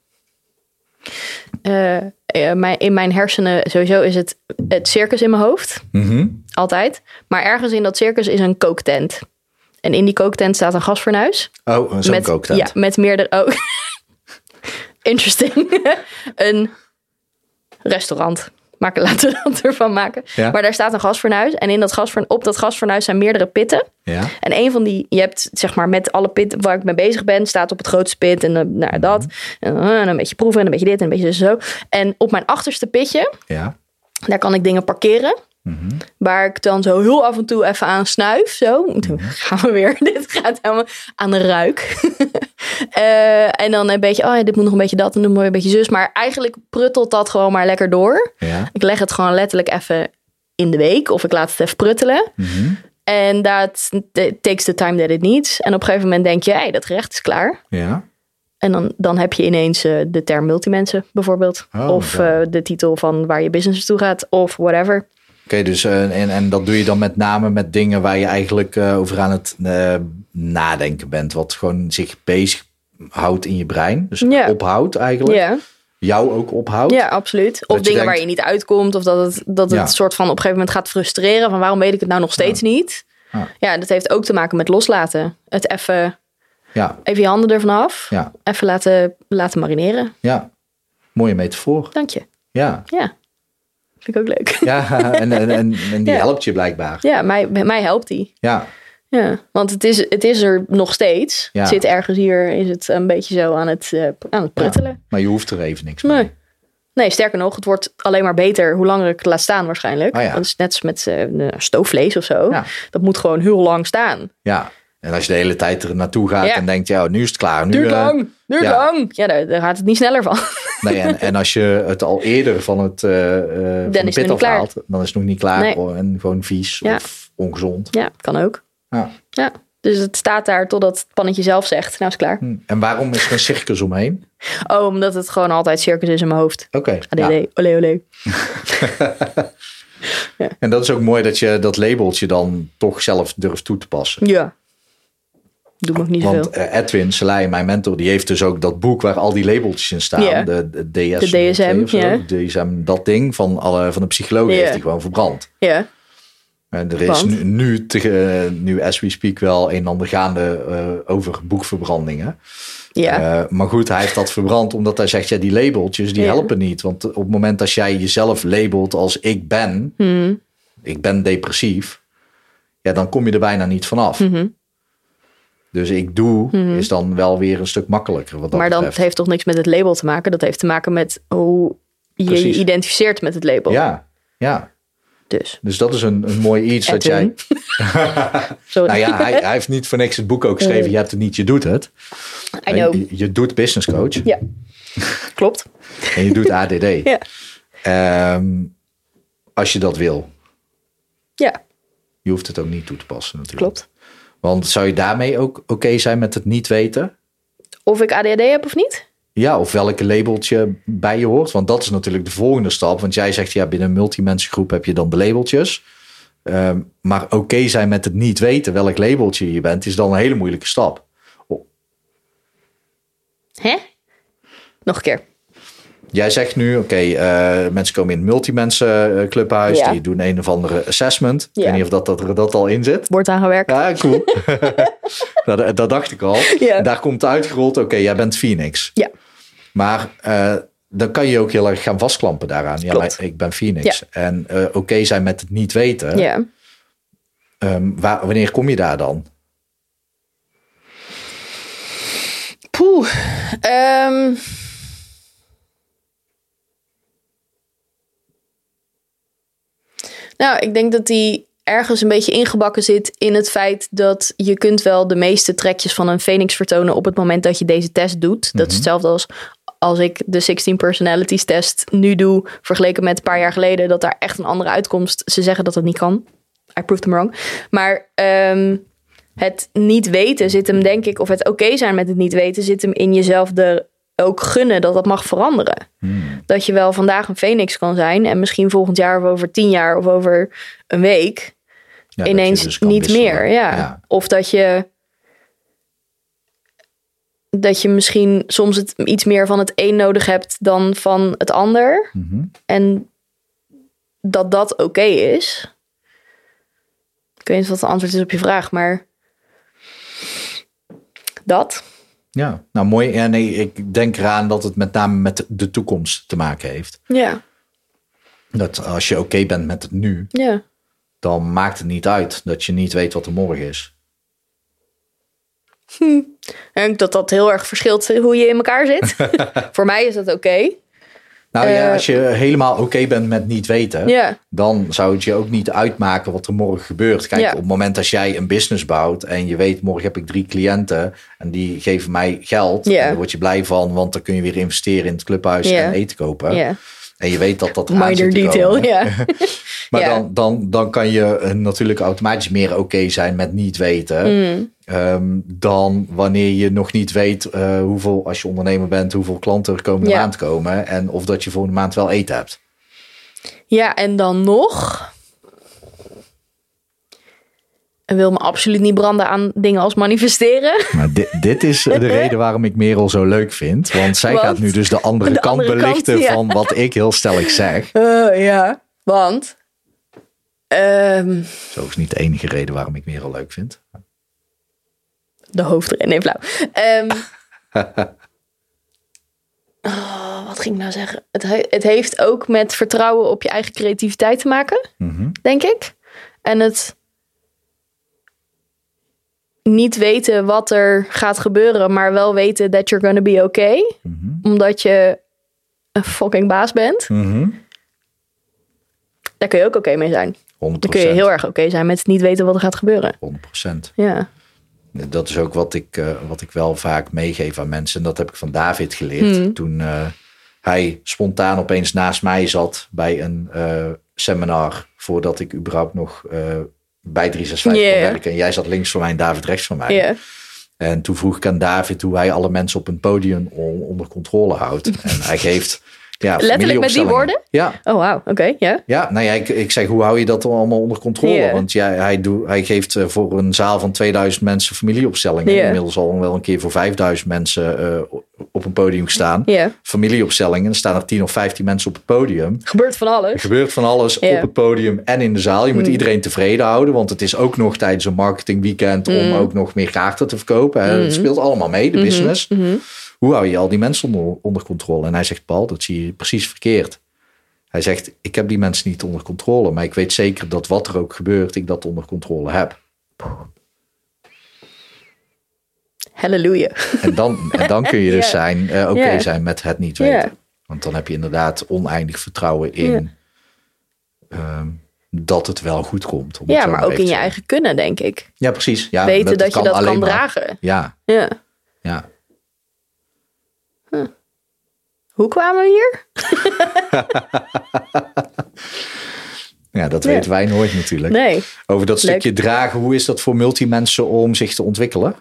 Eh, eh, mijn, in mijn hersenen sowieso is het het circus in mijn hoofd. Mhm. Altijd. Maar ergens in dat circus is een kooktent. En in die kooktent staat een gasfornuis. Oh, zo'n kooktent. Ja, met meerdere... Oh. Interesting. een restaurant. Maken, laten we dat ervan maken. Ja. Maar daar staat een gasfornuis. En in dat gasforn, op dat gasfornuis zijn meerdere pitten. Ja. En een van die, je hebt zeg maar met alle pitten waar ik mee bezig ben, staat op het grootste pit en dan nou, dat. En, eh, en een beetje proeven en een beetje dit en een beetje zo. En op mijn achterste pitje, Ja. daar kan ik dingen parkeren. Waar ik dan zo heel af en toe even aan snuif. Zo. Toen gaan we weer. Dit gaat helemaal aan de ruik. Eh, en dan een beetje, oh ja, dit moet nog een beetje dat en dan moet een beetje zus. Maar eigenlijk pruttelt dat gewoon maar lekker door. Ja. Ik leg het gewoon letterlijk even in de week. Of ik laat het even pruttelen. Mhm. En dat takes the time that it needs. En op een gegeven moment denk je, hey, dat gerecht is klaar. Ja. En dan, dan heb je ineens eh, de term multimensen bijvoorbeeld. Oh, of eh, de titel van waar je business toe gaat. Of whatever. Oké, dus en, en dat doe je dan met name met dingen waar je eigenlijk over aan het nadenken bent. Wat gewoon zich bezig houdt in je brein. Dus Ja. ophoudt eigenlijk. Ja, Jou ook ophoudt. ja absoluut. Of dingen waar je niet uitkomt. Of dat het, dat het Ja. soort van op een gegeven moment gaat frustreren. Van waarom weet ik het nou nog steeds niet? Ja. Ja, dat heeft ook te maken met loslaten. Het even, Ja, even je handen ervan af. ja, Even laten, laten marineren. ja. Mooie metafoor. Dank je. Ja, Ja, vind ik ook leuk. ja en, en, en, en die helpt je blijkbaar. Ja, mij, mij helpt die. Ja, Ja, want het is, het is er nog steeds. Ja. Het zit ergens hier, is het een beetje zo aan het, eh, aan het pruttelen. maar je hoeft er even niks mee. Nee. nee, sterker nog, het wordt alleen maar beter hoe langer ik het laat staan waarschijnlijk. Oh ja. Dat is net als met eh, stoofvlees of zo. Dat moet gewoon heel lang staan. Ja, En als je de hele tijd er naartoe gaat en denkt, ja, nu is het klaar. Nu, Duurt eh, lang, duurt ja. lang. Ja, daar, daar gaat het niet sneller van. Nee, en, en als je het al eerder van het van de pit afhaalt, dan is het nog niet klaar Nee. oh, en gewoon vies of ongezond. Ja, kan ook. Ja. Ja, dus het staat daar totdat het pannetje zelf zegt, nou is klaar. Hm. En waarom is er een circus omheen? Oh, omdat het gewoon altijd circus is in mijn hoofd. Oké. ADD, ja. olé olé. En dat is ook mooi dat je dat labeltje dan toch zelf durft toe te passen. Ja. Doe me ook niet. Want eh, Edwin Selei, mijn mentor, die heeft dus ook dat boek waar al die labeltjes in staan. De, de DS. De DSM, ja. DSM, dat ding van, alle, van de psycholoog Ja. heeft hij gewoon verbrand. Ja, En er is nu, nu, te- eh, nu as we speak wel een en ander gaande eh, over boekverbrandingen. ja. Eh, maar goed, hij heeft dat verbrand omdat hij zegt, ja, die labeltjes die Ja. helpen niet. Want op het moment dat jij jezelf labelt als ik ben, Hmm. ik ben depressief, ja, dan kom je er bijna niet vanaf. Mhm. Dus ik doe is dan wel weer een stuk makkelijker. Wat dat maar dan betreft. heeft toch niks met het label te maken? Dat heeft te maken met hoe je Precies. je identificeert met het label. Ja, ja. Dus, Dus dat is een, een mooi iets dat jij. Sorry. Nou ja, hij, hij heeft niet voor niks het boek ook geschreven. Je hebt het niet, je doet het. I know. Je, je doet business coach Ja, klopt. en je doet ADD. Ja. Ehm, als je dat wil. Ja, Je hoeft het ook niet toe te passen natuurlijk. klopt. Want zou je daarmee ook oké zijn met het niet weten? Of ik ADHD heb of niet? Ja, of welke labeltje bij je hoort. Want dat is natuurlijk de volgende stap. Want jij zegt, ja, binnen een multimensengroep heb je dan de labeltjes. Ehm, maar oké zijn met het niet weten welk labeltje je bent, is dan een hele moeilijke stap. Hè? Nog een keer. Jij zegt nu, oké, eh, mensen komen in het multimensen clubhuis, Ja. die doen een of andere assessment. Ik weet niet of dat, dat, er dat al in zit. Wordt aangewerkt. Ja, cool. dat, dat dacht ik al. Ja. Daar komt uitgerold, oké, jij bent Phoenix. Ja. Maar eh, dan kan je ook heel erg gaan vastklampen daaraan. Ja, maar ik ben Phoenix. En eh, oké zijn met het niet weten. Ja. Ehm, waar, wanneer kom je daar dan? Poeh. Ehm. Nou, ik denk dat die ergens een beetje ingebakken zit in het feit dat je kunt wel de meeste trekjes van een Phoenix vertonen op het moment dat je deze test doet. Dat is hetzelfde als als ik de 16 personalities test nu doe, vergeleken met een paar jaar geleden, dat daar echt een andere uitkomst. Ze zeggen dat het niet kan. I proved them wrong. Maar ehm, het niet weten zit hem, denk ik, of het oké zijn met het niet weten, zit hem in jezelf er ook gunnen dat dat mag veranderen. Dat je wel vandaag een Phoenix kan zijn en misschien volgend jaar of over tien jaar of over een week Ja, dat ineens dus niet wisselen. meer. Ja. Ja. Of dat je dat je misschien soms het iets meer van het een nodig hebt dan van het ander. Mhm. En dat dat oké is. Ik weet niet wat het antwoord is op je vraag, maar dat. Ja, nou mooi. Ja, nee, ik denk eraan dat het met name met de toekomst te maken heeft. Ja, Dat als je oké bent met het nu, ja. dan maakt het niet uit dat je niet weet wat er morgen is. Ik denk dat dat heel erg verschilt hoe je in elkaar zit. Voor mij is dat oké. Nou ja, Eh, als je helemaal oké bent met niet weten, dan zou het je ook niet uitmaken wat er morgen gebeurt. Kijk, op het moment dat jij een business bouwt en je weet, morgen heb ik drie cliënten en die geven mij geld, en daar word je blij van, want dan kun je weer investeren in het clubhuis en eten kopen. En je weet dat dat eraan Minor detail, ja. Maar dan, dan, dan kan je eh, natuurlijk automatisch meer oké zijn met niet weten. Mm. Ehm, dan wanneer je nog niet weet eh, hoeveel, als je ondernemer bent, hoeveel klanten er komende Ja. maand komen. En of dat je volgende maand wel eten hebt. Ja, en dan nog. En wil me absoluut niet branden aan dingen als manifesteren. Maar dit, dit is de reden waarom ik Merel zo leuk vind. Want zij Want gaat nu dus de andere de kant andere kant, belichten ja. van wat ik heel stellig zeg. Eh, ja, want. ehm, Zo is niet de enige reden waarom ik Merel leuk vind. De hoofdreden. Nee, flauw. Ehm, oh, wat ging ik nou zeggen? Het, he- het heeft ook met vertrouwen op je eigen creativiteit te maken, Mhm. denk ik. En het niet weten wat er gaat gebeuren, maar wel weten that you're gonna be okay. Mhm. Omdat je een fucking baas bent. Mhm. Daar kun je ook oké mee zijn. 100%. Dan kun je heel erg oké zijn met het niet weten wat er gaat gebeuren. 100%. Ja. Dat is ook wat ik, eh, wat ik wel vaak meegeef aan mensen. En dat heb ik van David geleerd. Hmm. Toen eh, hij spontaan opeens naast mij zat bij een eh, seminar. Voordat ik überhaupt nog bij 365 Ja, kon ja. werken. En jij zat links van mij en David rechts van mij. En toen vroeg ik aan David hoe hij alle mensen op een podium on- onder controle houdt. En hij geeft. Ja, Letterlijk met die woorden? Ja, Oh, wauw. Oké, ja. ja, nou ja, ik, ik zeg, hoe hou je dat allemaal onder controle? Want ja, hij, doet, hij geeft eh, voor een zaal van 2000 mensen familieopstellingen. Ja. Inmiddels al wel een keer voor 5000 mensen eh, op een podium gestaan. Familieopstellingen, er staan er 10 of 15 mensen op het podium. Gebeurt van Er alles. gebeurt van alles op het podium en in de zaal. Je moet iedereen tevreden houden, want het is ook nog tijdens een marketingweekend om ook nog meer kaarten te verkopen. hè. Het speelt allemaal mee, de business. Hoe hou je al die mensen onder, onder controle? En hij zegt, Paul, dat zie je precies verkeerd. Hij zegt, ik heb die mensen niet onder controle, maar ik weet zeker dat wat er ook gebeurt, ik dat onder controle heb. Halleluja. En dan, en dan kun je dus Ja. zijn, eh, oké Ja. zijn met het niet Ja. weten. Want dan heb je inderdaad oneindig vertrouwen in ehm, dat het wel goed komt. Ja, maar maar ook in je eigen kunnen, denk ik. Ja, precies. Ja, Weten dat, je dat kan maar. dragen. Ja, Ja. Hoe kwamen we hier? ja, dat weten wij nooit natuurlijk. Nee. Over dat Leuk. stukje dragen, hoe is dat voor multimensen om zich te ontwikkelen?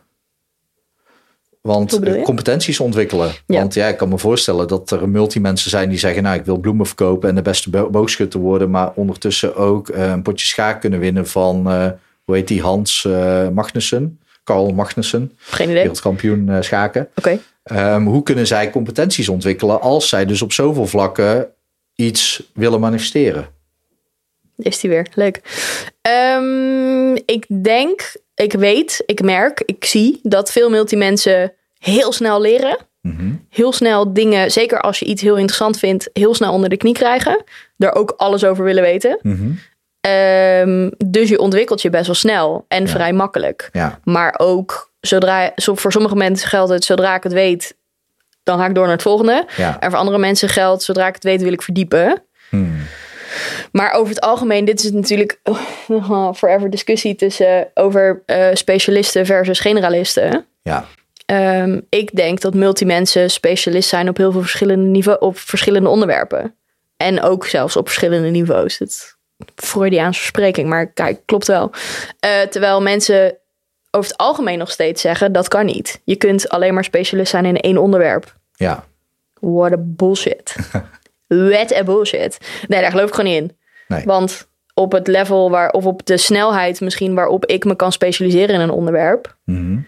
Want eh, competenties ontwikkelen. Ja. Want ja, ik kan me voorstellen dat er multimensen zijn die zeggen... nou, ik wil bloemen verkopen en de beste bo- boogschutter worden... maar ondertussen ook eh, een potje schaak kunnen winnen van... eh, hoe heet die, Hans eh, Magnussen? Carl Magnussen, Geen idee. Oké. wereldkampioen schaken. Ehm, hoe kunnen zij competenties ontwikkelen... als zij dus op zoveel vlakken iets willen manifesteren? Is die weer. Leuk. Ehm, ik denk, ik weet, ik merk, ik zie dat veel multimensen heel snel leren. Mhm. Heel snel dingen, zeker als je iets heel interessant vindt, heel snel onder de knie krijgen. Daar ook alles over willen weten. Mhm. Ehm, dus je ontwikkelt je best wel snel en vrij makkelijk. Ja, Maar ook zodra, zo- voor sommige mensen geldt het, zodra ik het weet, dan ga ik door naar het volgende. ja. En voor andere mensen geldt, zodra ik het weet, wil ik verdiepen. Hmm. Maar over het algemeen, dit is natuurlijk oh, forever discussie tussen over eh, specialisten versus generalisten. ja. Ehm, ik denk dat multimensen specialist zijn op heel veel verschillende niveaus, op verschillende onderwerpen. En ook zelfs op verschillende niveaus. Het Freudiaanse verspreking, maar kijk, klopt wel. Eh, terwijl mensen over het algemeen nog steeds zeggen dat kan niet. Je kunt alleen maar specialist zijn in één onderwerp. ja. What a bullshit. What a bullshit. Nee, daar geloof ik gewoon niet in. Nee. Want op het level waar, of op de snelheid misschien waarop ik me kan specialiseren in een onderwerp, Mhm.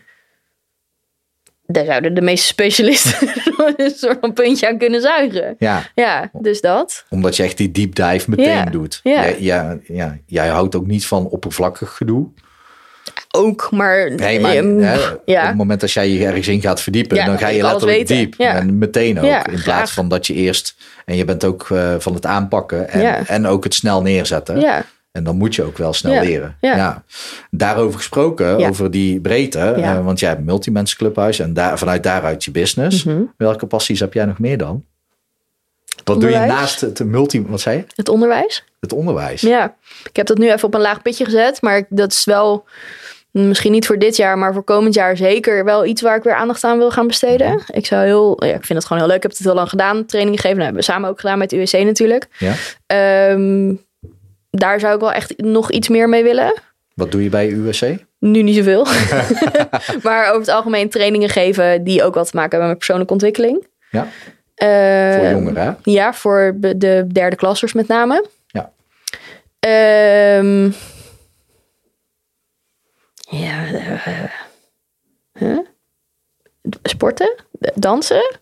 daar zouden de meeste specialisten een soort van puntje aan kunnen zuigen. Ja, Ja, dus dat. omdat je echt die deep dive meteen Ja, doet. ja. Ja, ja, ja, jij houdt ook niet van oppervlakkig gedoe. Ook, maar... Nee, maar ehm, hè, op ja. het moment dat jij je ergens in gaat verdiepen, Ja, dan ga je letterlijk diep. Ja. En meteen ook. Ja, in plaats van dat je eerst, en je bent ook eh, van het aanpakken en, Ja. en ook het snel neerzetten. ja, En dan moet je ook wel snel Ja, leren. ja. Daarover gesproken, Ja. over die breedte. Ja. eh, want jij hebt een multimensen clubhuis en daar, vanuit daaruit je business. Mhm. Welke passies heb jij nog meer dan? Wat doe je naast het multi... Wat zei je? het onderwijs. Het onderwijs. Ja, ik heb dat nu even op een laag pitje gezet. Maar dat is wel, misschien niet voor dit jaar, maar voor komend jaar zeker wel iets waar ik weer aandacht aan wil gaan besteden. Ik zou heel, ja, ik vind het gewoon heel leuk. Ik heb het heel lang gedaan, trainingen gegeven. Nou, hebben we samen ook gedaan met UWC natuurlijk. Ja? Ehm, daar zou ik wel echt nog iets meer mee willen. Wat doe je bij UWC? Nu niet zoveel. maar over het algemeen trainingen geven die ook wat te maken hebben met persoonlijke ontwikkeling. Ja, voor jongeren. hè? Ja, voor de- de derde klassers met name. Ja. Ehm, ja. eh, huh? Sporten, dansen,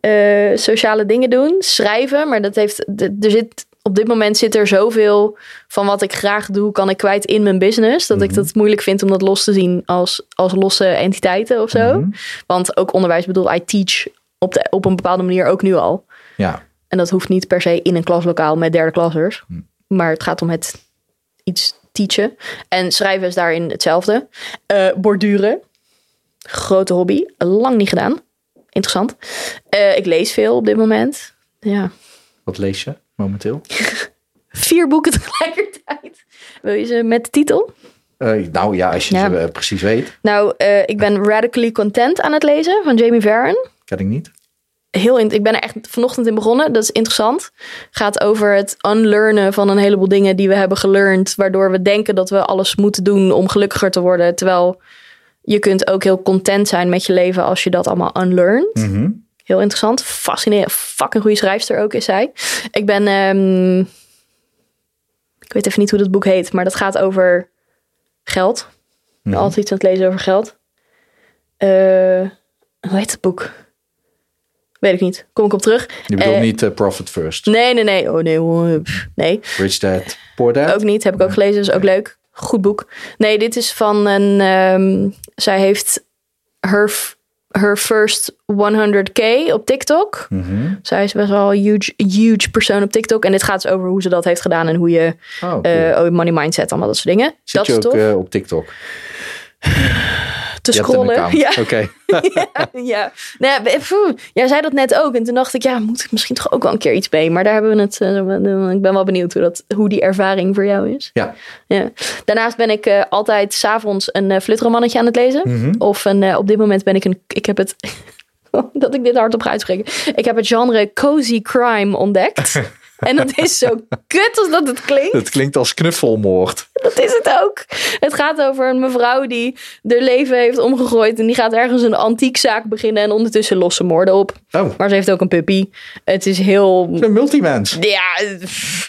eh, sociale dingen doen, schrijven. Maar dat heeft, er zit, op dit moment zit er zoveel van wat ik graag doe, kan ik kwijt in mijn business. Dat ik dat moeilijk vind om dat los te zien als, als losse entiteiten of zo. Mhm. Want ook onderwijs, bedoel, I teach op, de, op een bepaalde manier ook nu al. Ja, En dat hoeft niet per se in een klaslokaal met derde klassers. Maar het gaat om het iets teachen. En schrijven is daarin hetzelfde. Eh, borduren. Grote hobby. Lang niet gedaan. Interessant. Eh, ik lees veel op dit moment. Ja. wat lees je momenteel? Vier boeken tegelijkertijd. Wil je ze met de titel? Eh, nou ja, als je Ja. ze precies weet. Nou, ik ben Radically Content aan het lezen van Jamie Varon. Ken ik niet. Heel in, ik ben er echt vanochtend in begonnen. Dat is interessant. Gaat over het unlearnen van een heleboel dingen die we hebben gelearned. Waardoor we denken dat we alles moeten doen om gelukkiger te worden. Terwijl je kunt ook heel content zijn met je leven als je dat allemaal unlearnt. Mhm. Heel interessant. Fascinerend. Fucking goede schrijfster ook is zij. Ik ben... ehm, ik weet even niet hoe dat boek heet. Maar dat gaat over geld. Mhm. altijd iets aan het lezen over geld. Eh, hoe heet het boek? Weet ik niet. Kom ik op terug. Je bedoelt Eh, niet eh, Profit First. Nee, nee, nee. Oh nee, nee. Rich Dad, Poor Dad. Ook niet. Heb ik ook gelezen. is ook leuk. Goed boek. Nee, dit is van een... ehm, zij heeft her, her first 100k op TikTok. Mhm. Zij is best wel een huge, huge persoon op TikTok. En dit gaat dus over hoe ze dat heeft gedaan. En hoe je... Oh, cool. eh, oh, money mindset, allemaal dat soort dingen. Zit dat je is ook tof. op TikTok? te scrollen. Ja, Oké. ja. Nou, ja, pfoe, jij zei dat net ook. En toen dacht ik, ja, moet ik misschien toch ook wel een keer iets mee. Maar daar hebben we het. eh, ik ben wel benieuwd hoe, dat, hoe die ervaring voor jou is. Ja. Ja. Daarnaast ben ik eh, altijd s'avonds een uh, flutromannetje aan het lezen. Mhm. Of een, eh, op dit moment ben ik een. Ik heb het. dat ik dit hardop ga uitspreken. Ik heb het genre cozy crime ontdekt. En dat is zo kut als dat het klinkt. Het klinkt als knuffelmoord. Dat is het ook. Het gaat over een mevrouw die haar leven heeft omgegooid. En die gaat ergens een antiekzaak beginnen. En ondertussen losse moorden op. Oh, Maar ze heeft ook een puppy. Het is heel. een multimens. Ja,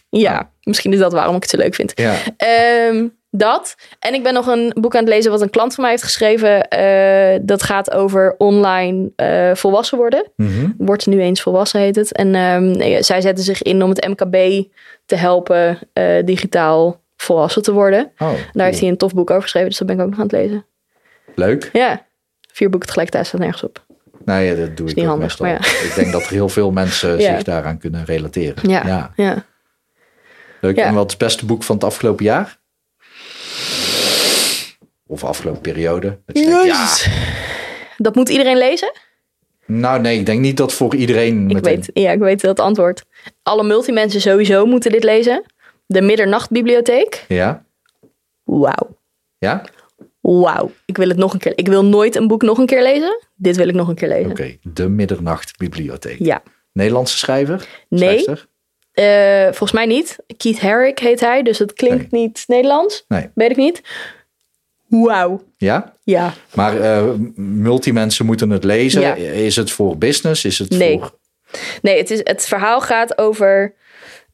ja. misschien is dat waarom ik het zo leuk vind. Ja. Ehm, dat. En ik ben nog een boek aan het lezen wat een klant van mij heeft geschreven. Eh, dat gaat over online eh, volwassen worden. Mhm. Wordt nu eens volwassen heet het. En ehm, zij zetten zich in om het MKB te helpen eh, digitaal volwassen te worden. Oh, Daar heeft hij een tof boek over geschreven, dus dat ben ik ook nog aan het lezen. Leuk. Ja, vier boeken tegelijkertijd staat nergens op. Nou ja, dat doe ik niet handig, meestal. Ik denk dat er heel veel mensen Ja. zich daaraan kunnen relateren. Ja, ja. ja. Leuk. En wat is het beste boek van het afgelopen jaar? Of afgelopen periode? Dat denkt, ja. Dat moet iedereen lezen? nou nee, ik denk niet dat voor iedereen Ik weet, ja, ik weet dat antwoord. Alle multimensen sowieso moeten dit lezen. De Middernachtbibliotheek. Ja? Wauw. Ja? Wauw. Ik wil het nog een keer. Ik wil nooit een boek nog een keer lezen. Dit wil ik nog een keer lezen. Oké. De Middernachtbibliotheek. Ja. Nederlandse schrijver? Nee. Eh, volgens mij niet. Keith Herrick heet hij, dus het klinkt niet Nederlands. Nee. Weet ik niet. Wauw. Ja? Ja. Maar eh multimensen moeten het lezen. Ja. Is het voor business? Is het Nee. voor... Nee, het, is, het verhaal gaat over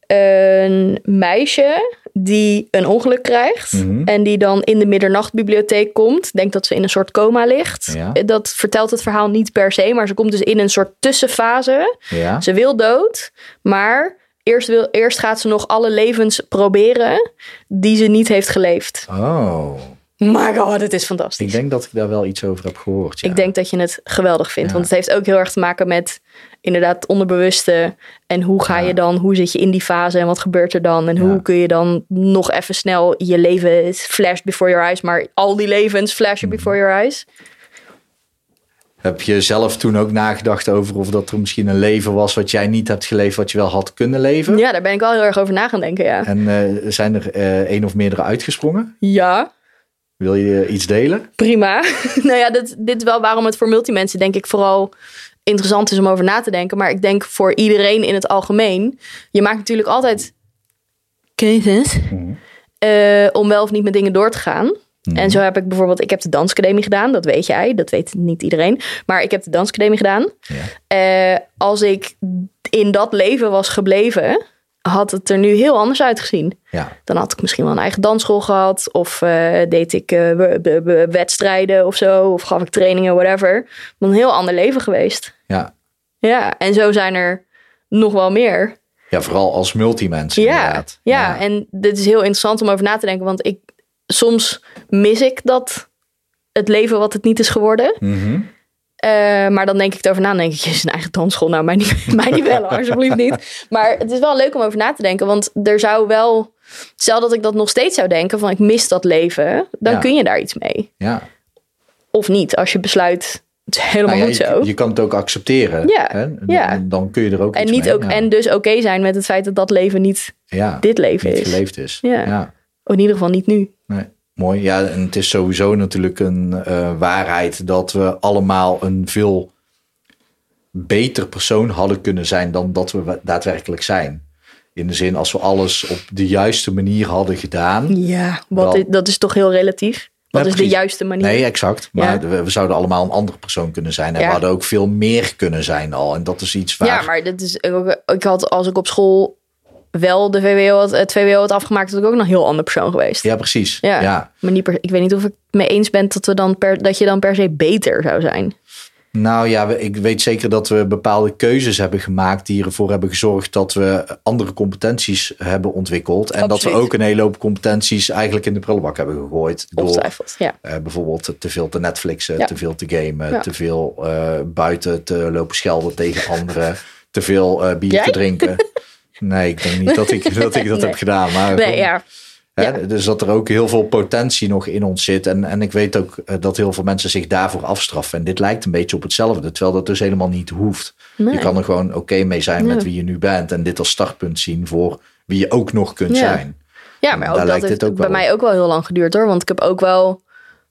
een meisje die een ongeluk krijgt. Mhm. En die dan in de middernachtbibliotheek komt. Denkt dat ze in een soort coma ligt. Ja. Dat vertelt het verhaal niet per se. Maar ze komt dus in een soort tussenfase. Ja? Ze wil dood. Maar eerst, wil, eerst gaat ze nog alle levens proberen die ze niet heeft geleefd. Oh. My god, het is fantastisch. Ik denk dat ik daar wel iets over heb gehoord. Ja. Ik denk dat je het geweldig vindt. Ja. Want het heeft ook heel erg te maken met inderdaad het onderbewuste. En hoe ga Ja. je dan, hoe zit je in die fase en wat gebeurt er dan? En hoe kun je dan nog even snel je leven is flashed before your eyes. Maar al die levens flashen Mhm. before your eyes. Heb je zelf toen ook nagedacht over of dat er misschien een leven was wat jij niet hebt geleefd, wat je wel had kunnen leven? Ja, daar ben ik wel heel erg over na gaan denken, ja. En eh, zijn er eh één of meerdere uitgesprongen? Ja, Wil je iets delen? prima. nou ja, dit, dit is wel waarom het voor multimensen denk ik vooral interessant is om over na te denken. Maar ik denk voor iedereen in het algemeen. Je maakt natuurlijk altijd keuzes. eh, om wel of niet met dingen door te gaan. En zo heb ik bijvoorbeeld, ik heb de dansacademie gedaan, dat weet jij, dat weet niet iedereen. Maar ik heb de dansacademie gedaan. Ja. Eh, als ik in dat leven was gebleven, had het er nu heel anders uitgezien. Ja. Dan had ik misschien wel een eigen dansschool gehad. Of eh, deed ik we- wedstrijden of zo. Of gaf ik trainingen, whatever. Een heel ander leven geweest. Ja. Ja, en zo zijn er nog wel meer. ja, vooral als multimens Ja, inderdaad. ja, en dit is heel interessant om over na te denken. Want ik, soms mis ik dat het leven wat het niet is geworden. Mhm. Eh, maar dan denk ik erover na. Dan denk ik, jezus, een eigen dansschool. Nou, mij niet, mij niet bellen, alsjeblieft niet. Maar het is wel leuk om over na te denken. Want er zou wel... Stel dat ik dat nog steeds zou denken. Van ik mis dat leven. Dan Ja. kun je daar iets mee. Ja. Of niet. Als je besluit, het is helemaal Nou ja, goed je, zo. je kan het ook accepteren. Ja, Hè? Dan, dan kun je er ook en, iets niet mee. ook, ja. en dus oké zijn met het feit dat dat leven niet dit leven niet is. geleefd is. Ja. Of in ieder geval niet nu. Mooi. Ja, en het is sowieso natuurlijk een eh, waarheid dat we allemaal een veel beter persoon hadden kunnen zijn dan dat we daadwerkelijk zijn. In de zin, als we alles op de juiste manier hadden gedaan. Ja, wat Dan- is- dat is toch heel relatief. Wat Ja, is de juiste manier? Nee, exact. Maar Ja. we, we zouden allemaal een andere persoon kunnen zijn. En Ja. we hadden ook veel meer kunnen zijn al. En dat is iets waar... Ja, maar dat is ik had als ik op school wel de VWO had, het VWO had afgemaakt, had ik ook nog een heel ander persoon geweest. Ja, precies. Ja. ja. Maar niet per, ik weet niet of ik het mee eens ben dat, we dan per, dat je dan per se beter zou zijn. Nou ja, ik weet zeker dat we bepaalde keuzes hebben gemaakt die ervoor hebben gezorgd dat we andere competenties hebben ontwikkeld. En dat we ook een hele hoop competenties eigenlijk in de prullenbak hebben gegooid. Door. Ja. eh, bijvoorbeeld te veel te Netflixen, Ja. te veel te gamen, Ja. te veel eh, buiten te lopen schelden tegen anderen, te veel eh, bier Jij? te drinken. Nee, ik denk niet dat ik dat, ik dat Nee. heb gedaan. Maar Nee, ja. Hè? Dus dat er ook heel veel potentie nog in ons zit. En, en ik weet ook eh, dat heel veel mensen zich daarvoor afstraffen. En dit lijkt een beetje op hetzelfde. Terwijl dat dus helemaal niet hoeft. Nee. Je kan er gewoon oké mee zijn met wie je nu bent. En dit als startpunt zien voor wie je ook nog kunt zijn. Ja, maar Daar ook dat lijkt heeft ook bij wel mij ook wel heel lang geduurd hoor. Want ik heb ook wel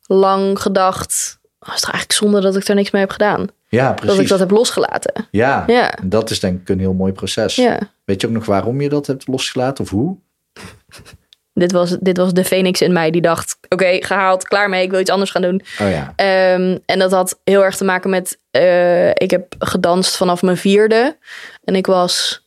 lang gedacht, oh, is het eigenlijk zonde dat ik er niks mee heb gedaan? Ja, Dat ik precies. dat heb losgelaten. Ja. Ja. En dat is denk ik een heel mooi proces. Ja. Weet je ook nog waarom je dat hebt losgelaten of hoe? Dit was, dit was de Phoenix in mij die dacht, oké, gehaald, klaar mee, ik wil iets anders gaan doen. Oh ja. Ehm, en dat had heel erg te maken met, eh, ik heb gedanst vanaf mijn vierde. En ik was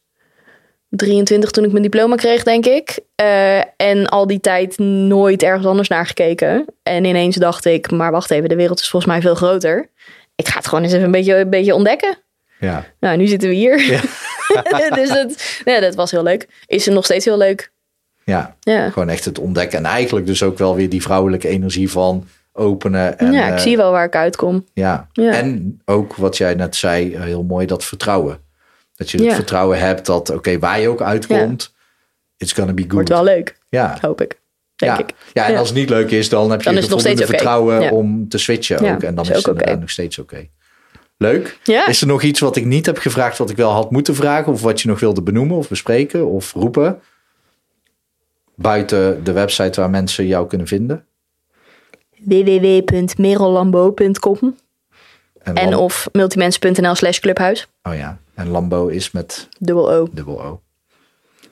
23 toen ik mijn diploma kreeg, denk ik. Eh, en al die tijd nooit ergens anders naar gekeken. En ineens dacht ik, maar wacht even, de wereld is volgens mij veel groter. Ik ga het gewoon eens even een beetje, een beetje ontdekken. Ja. Nou, nu zitten we hier. Ja. dus dat, ja, dat was heel leuk. Is nog steeds heel leuk. ja. Ja, Gewoon echt het ontdekken. En eigenlijk dus ook wel weer die vrouwelijke energie van openen. En, ja ik eh, zie wel waar ik uitkom. Ja. Ja. en ook wat jij net zei, eh, heel mooi, dat vertrouwen. Dat je het Ja. vertrouwen hebt dat, oké, waar je ook uitkomt, it's gonna be good. Wordt wel leuk, ja. hoop ik. Denk ja. ik. ja, en als het niet leuk is, dan heb je Dan is het nog steeds vertrouwen om te switchen Ja, ook. En dan is is, ook het oké. nog steeds oké. Leuk. Ja. Is er nog iets wat ik niet heb gevraagd, wat ik wel had moeten vragen? Of wat je nog wilde benoemen of bespreken of roepen? Buiten de website waar mensen jou kunnen vinden. www.merellambo.com en Lam- of multimens.nl slash clubhuis. Oh ja, en Lambo is met Dubbel O. dubbel O.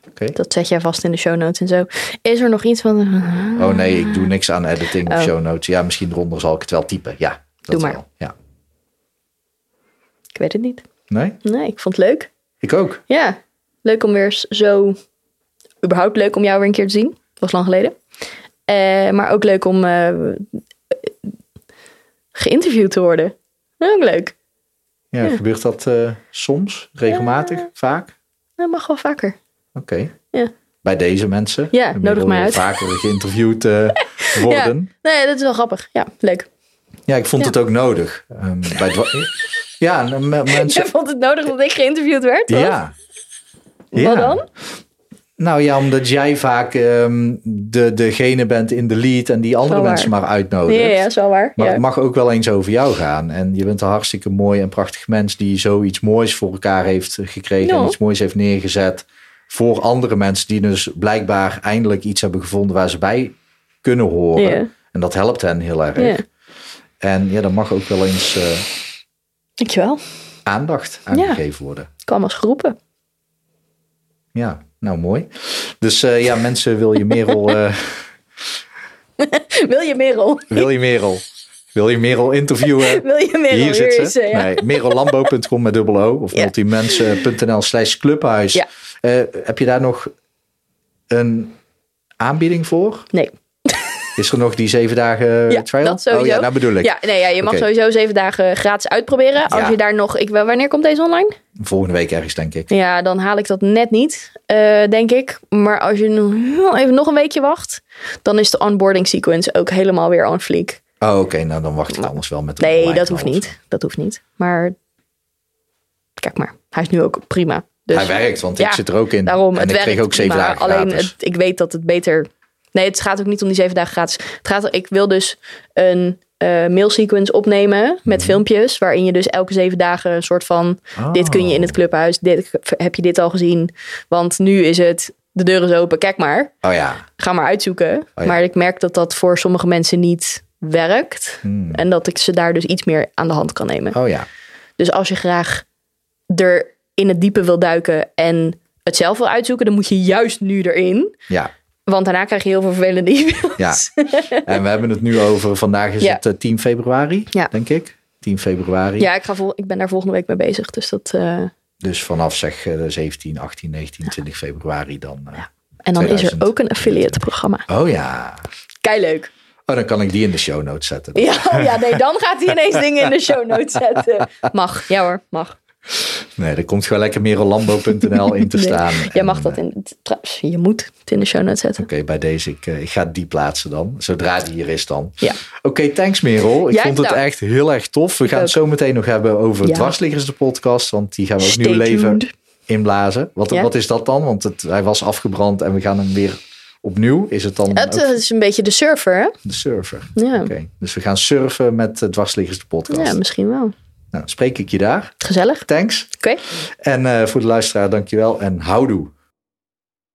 Oké. Dat zet jij vast in de show notes en zo. Is er nog iets van... Oh nee, ik doe niks aan editing of Oh. show notes. Ja, misschien eronder zal ik het wel typen. Ja, dat Doe maar. wel. Ja. Ik weet het niet. Nee, Nee, ik vond het leuk. ik ook. Ja, leuk om weer zo... Überhaupt leuk om jou weer een keer te zien. Dat was lang geleden. Eh, maar ook leuk om eh, geïnterviewd te worden. Ook leuk. Ja, Ja. gebeurt dat eh, soms, regelmatig, vaak? Dat mag wel vaker. Oké. Ja. Bij deze mensen. Ja, nodig mij uit. Vaker geïnterviewd worden. Nee, dat is wel grappig. Ja, leuk. Ja, ik vond Ja. het ook nodig. Ehm, bij ja, en me- mensen. Je vond het nodig dat ik geïnterviewd werd? Wat? Ja. Wat dan? Nou ja, omdat jij vaak ehm, de, degene bent in de lead en die andere mensen maar uitnodigt. Ja, ja, wel waar. Maar ja. het mag ook wel eens over jou gaan. En je bent een hartstikke mooi en prachtig mens die zoiets moois voor elkaar heeft gekregen. En Ja. iets moois heeft neergezet voor andere mensen die dus blijkbaar eindelijk iets hebben gevonden waar ze bij kunnen horen. Ja. En dat helpt hen heel erg. Ja. En ja, dan mag ook wel eens eh, Dankjewel. aandacht aangegeven worden. Ik kwam als geroepen. Ja, nou mooi. Dus eh, ja, mensen, wil je Merel, eh, Wil je Merel? wil je Merel, wil je Merel interviewen? Wil je Merel? Hier zit is ze. ja. Nee, merellambo.com met dubbel O of Ja. multimensen.nl slash clubhuis. Ja. Eh, heb je daar nog een aanbieding voor? Nee. Is er nog die zeven dagen Ja, trial? dat sowieso. Oh ja, nou bedoel ik. Ja, nee, ja, je mag sowieso zeven dagen gratis uitproberen. Als Ja. je daar nog... Ik, wanneer komt deze online? Volgende week ergens, denk ik. Ja, dan haal ik dat net niet, eh, denk ik. Maar als je nog even nog een weekje wacht... dan is de onboarding sequence ook helemaal weer on fleek. Oh, oké. Nou, dan wacht ik anders wel met Nee, dat hoeft niet. Dat hoeft niet. Maar kijk maar, hij is nu ook prima. Dus Hij werkt, want ik zit er ook in. Daarom, en ik werkt kreeg ook zeven dagen Alleen, het, ik weet dat het beter... Nee, het gaat ook niet om die zeven dagen gratis. Het gaat, ik wil dus een eh mailsequence opnemen met Mhm. filmpjes... waarin je dus elke zeven dagen een soort van... dit kun je in het Oh. clubhuis, dit, heb je dit al gezien? Want nu is het de deur is open, kijk maar. Oh ja. Ga maar uitzoeken. Oh ja. Maar ik merk dat dat voor sommige mensen niet werkt. Hmm. En dat ik ze daar dus iets meer aan de hand kan nemen. Oh ja. Dus als je graag er in het diepe wil duiken en het zelf wil uitzoeken, dan moet je juist nu erin. Ja. Want daarna krijg je heel veel vervelende e-mails. Ja. En we hebben het nu over, vandaag is Ja. het eh, 10 februari, Ja. denk ik. 10 februari. Ja, ik, ga vol, ik ben daar volgende week mee bezig. Dus dat, eh, Dus vanaf zeg eh, 17, 18, 19, 20 februari dan. eh, en dan is 2000. er ook een affiliate programma. Oh ja. Kei leuk. Oh, dan kan ik die in de show notes zetten. Ja, ja, nee, dan gaat hij ineens dingen in de show notes zetten. Mag, ja hoor, mag. Nee, er komt gewoon lekker merolambo.nl in te Nee, staan. Jij En, mag dat eh, in. Trouwens, je moet het in de show notes zetten. Oké, bij deze, ik, eh, ik ga die plaatsen dan. Zodra die hier is dan. Ja. Oké, thanks Merel. Ik Jij vond het echt heel erg tof. We gaan ook. het zo meteen nog hebben over Ja. Dwarsliggers, de podcast. Want die gaan we ook Stay nieuw leven inblazen. Wat, Ja. wat is dat dan? Want het, hij was afgebrand en we gaan hem weer opnieuw. Is het dan Het ook eh, is een beetje de surfer, hè? de surfer? Ja, Oké, dus we gaan surfen met uh, Dwarsliggers, de podcast. ja misschien wel. Nou, spreek ik je daar. Gezellig. Thanks. Oké. En eh, voor de luisteraar, dankjewel en houdoe.